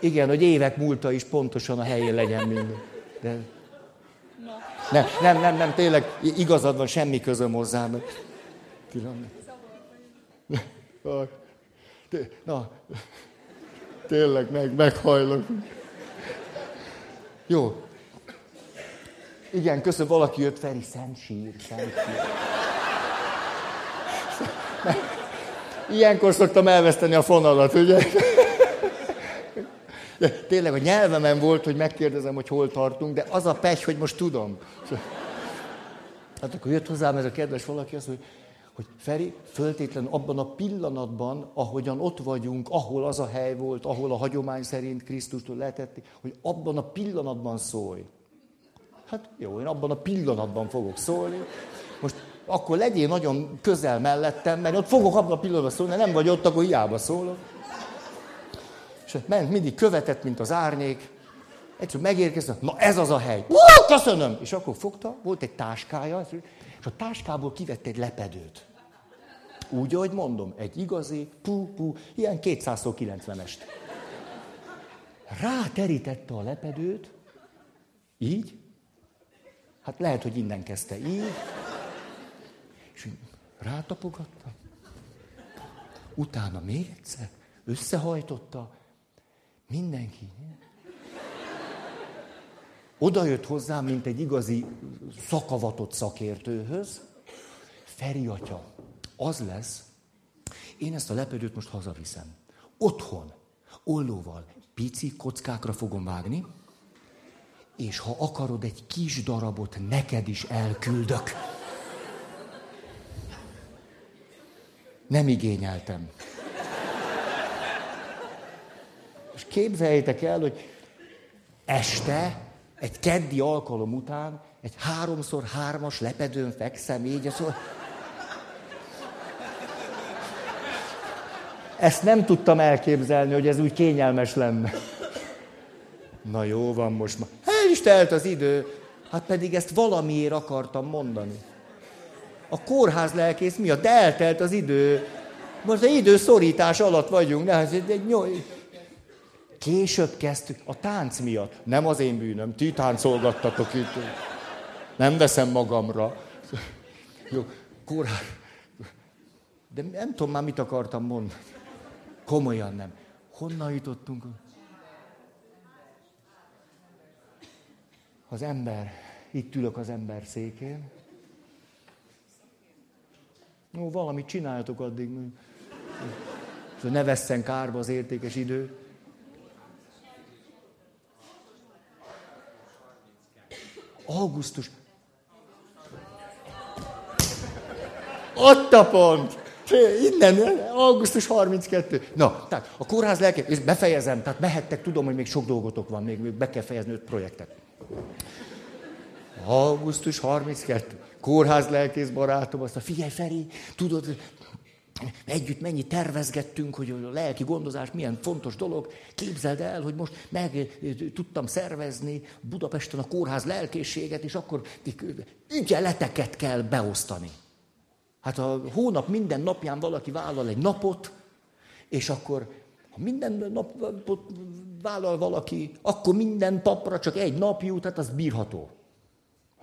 Igen, hogy évek múlta is pontosan a helyén legyen minden. De... Nem, nem, nem, nem, tényleg igazad van, semmi közöm hozzám. Na, tényleg meg, meghajlok. Jó. Igen, köszönöm, valaki jött, Feri, szent sír, szent sír. Ilyenkor szoktam elveszteni a fonalat, ugye? De tényleg a nyelvemen volt, hogy megkérdezem, hogy hol tartunk, de az a pech, hogy most tudom. Hát akkor jött hozzám ez a kedves valaki, azt mondja, hogy Feri, föltétlenül abban a pillanatban, ahogyan ott vagyunk, ahol az a hely volt, ahol a hagyomány szerint Krisztustól lehetetni, hogy abban a pillanatban szólj. Hát jó, én abban a pillanatban fogok szólni. Most akkor legyél nagyon közel mellettem, mert ott fogok abban a pillanatban szólni, nem vagy ott, akkor hiába szólok. És ment mindig követett, mint az árnyék. Egyszer megérkezett, na ez az a hely. Ó, köszönöm! És akkor fogta, volt egy táskája, és a táskából kivett egy lepedőt. Úgy, ahogy mondom, egy igazi, pú, pú, ilyen 290-est. Ráterítette a lepedőt, így, hát lehet, hogy innen kezdte így, és rátapogatta, utána még egyszer, összehajtotta, mindenki. Oda jött hozzám, mint egy igazi szakavatott szakértőhöz. Feri atya, az lesz, én ezt a lepedőt most hazaviszem. Otthon, ollóval, pici kockákra fogom vágni, és ha akarod, egy kis darabot neked is elküldök. Nem igényeltem. És képzeljétek el, hogy este, egy keddi alkalom után, egy háromszor hármas lepedőn fekszem így, szóval... Ezt nem tudtam elképzelni, hogy ez úgy kényelmes lenne. Na jó van most már. El is telt az idő, hát pedig ezt valamiért akartam mondani. A kórház lelkész miatt, de eltelt az idő. Most az időszorítás alatt vagyunk. Ne, egy nyolc... Később kezdtük, a tánc miatt. Nem az én bűnöm, ti táncolgattatok itt. Nem veszem magamra. Jó, kórház. De nem tudom már, mit akartam mondani. Komolyan nem. Honnan jutottunk? Az ember, itt ülök az ember székén. Ó, valamit csináljatok addig. Hogy ne vesszen kárba az értékes idő. Augusztus. Ott a pont. Innen, augusztus 32. Na, tehát a kórház lelke, és befejezem, tehát mehettek, tudom, hogy még sok dolgotok van, még, még be kell fejezni öt projektet. Augusztus 32. Kórház lelkész barátom, azt a figyelj Feri, tudod, együtt mennyi tervezgettünk, hogy a lelki gondozás milyen fontos dolog. Képzeld el, hogy most meg eh, tudtam szervezni Budapesten a kórház lelkészséget, és akkor ügyeleteket kell beosztani. Hát a hónap minden napján valaki vállal egy napot, és akkor ha minden napot vállal valaki, akkor minden papra csak egy nap jut, tehát az bírható.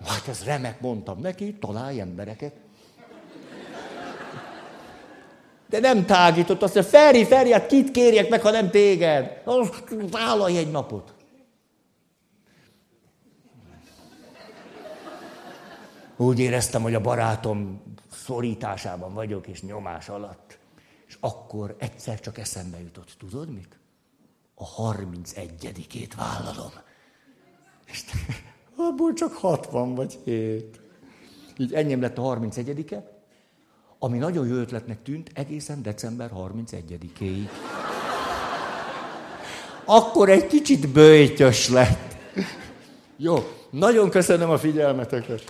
Hát ez remek, mondtam neki, találj embereket. De nem tágított, azt mondja, Feri, Feri, hát kit kérjek meg, ha nem téged? Vállalj egy napot. Úgy éreztem, hogy a barátom szorításában vagyok, és nyomás alatt. És akkor egyszer csak eszembe jutott, tudod mit? A 31-ét vállalom. És abból csak 60 vagy 7. Így enyém lett a 31-e, ami nagyon jó ötletnek tűnt egészen december 31-éig. Akkor egy kicsit bőjtös lett. Jó, nagyon köszönöm a figyelmeteket.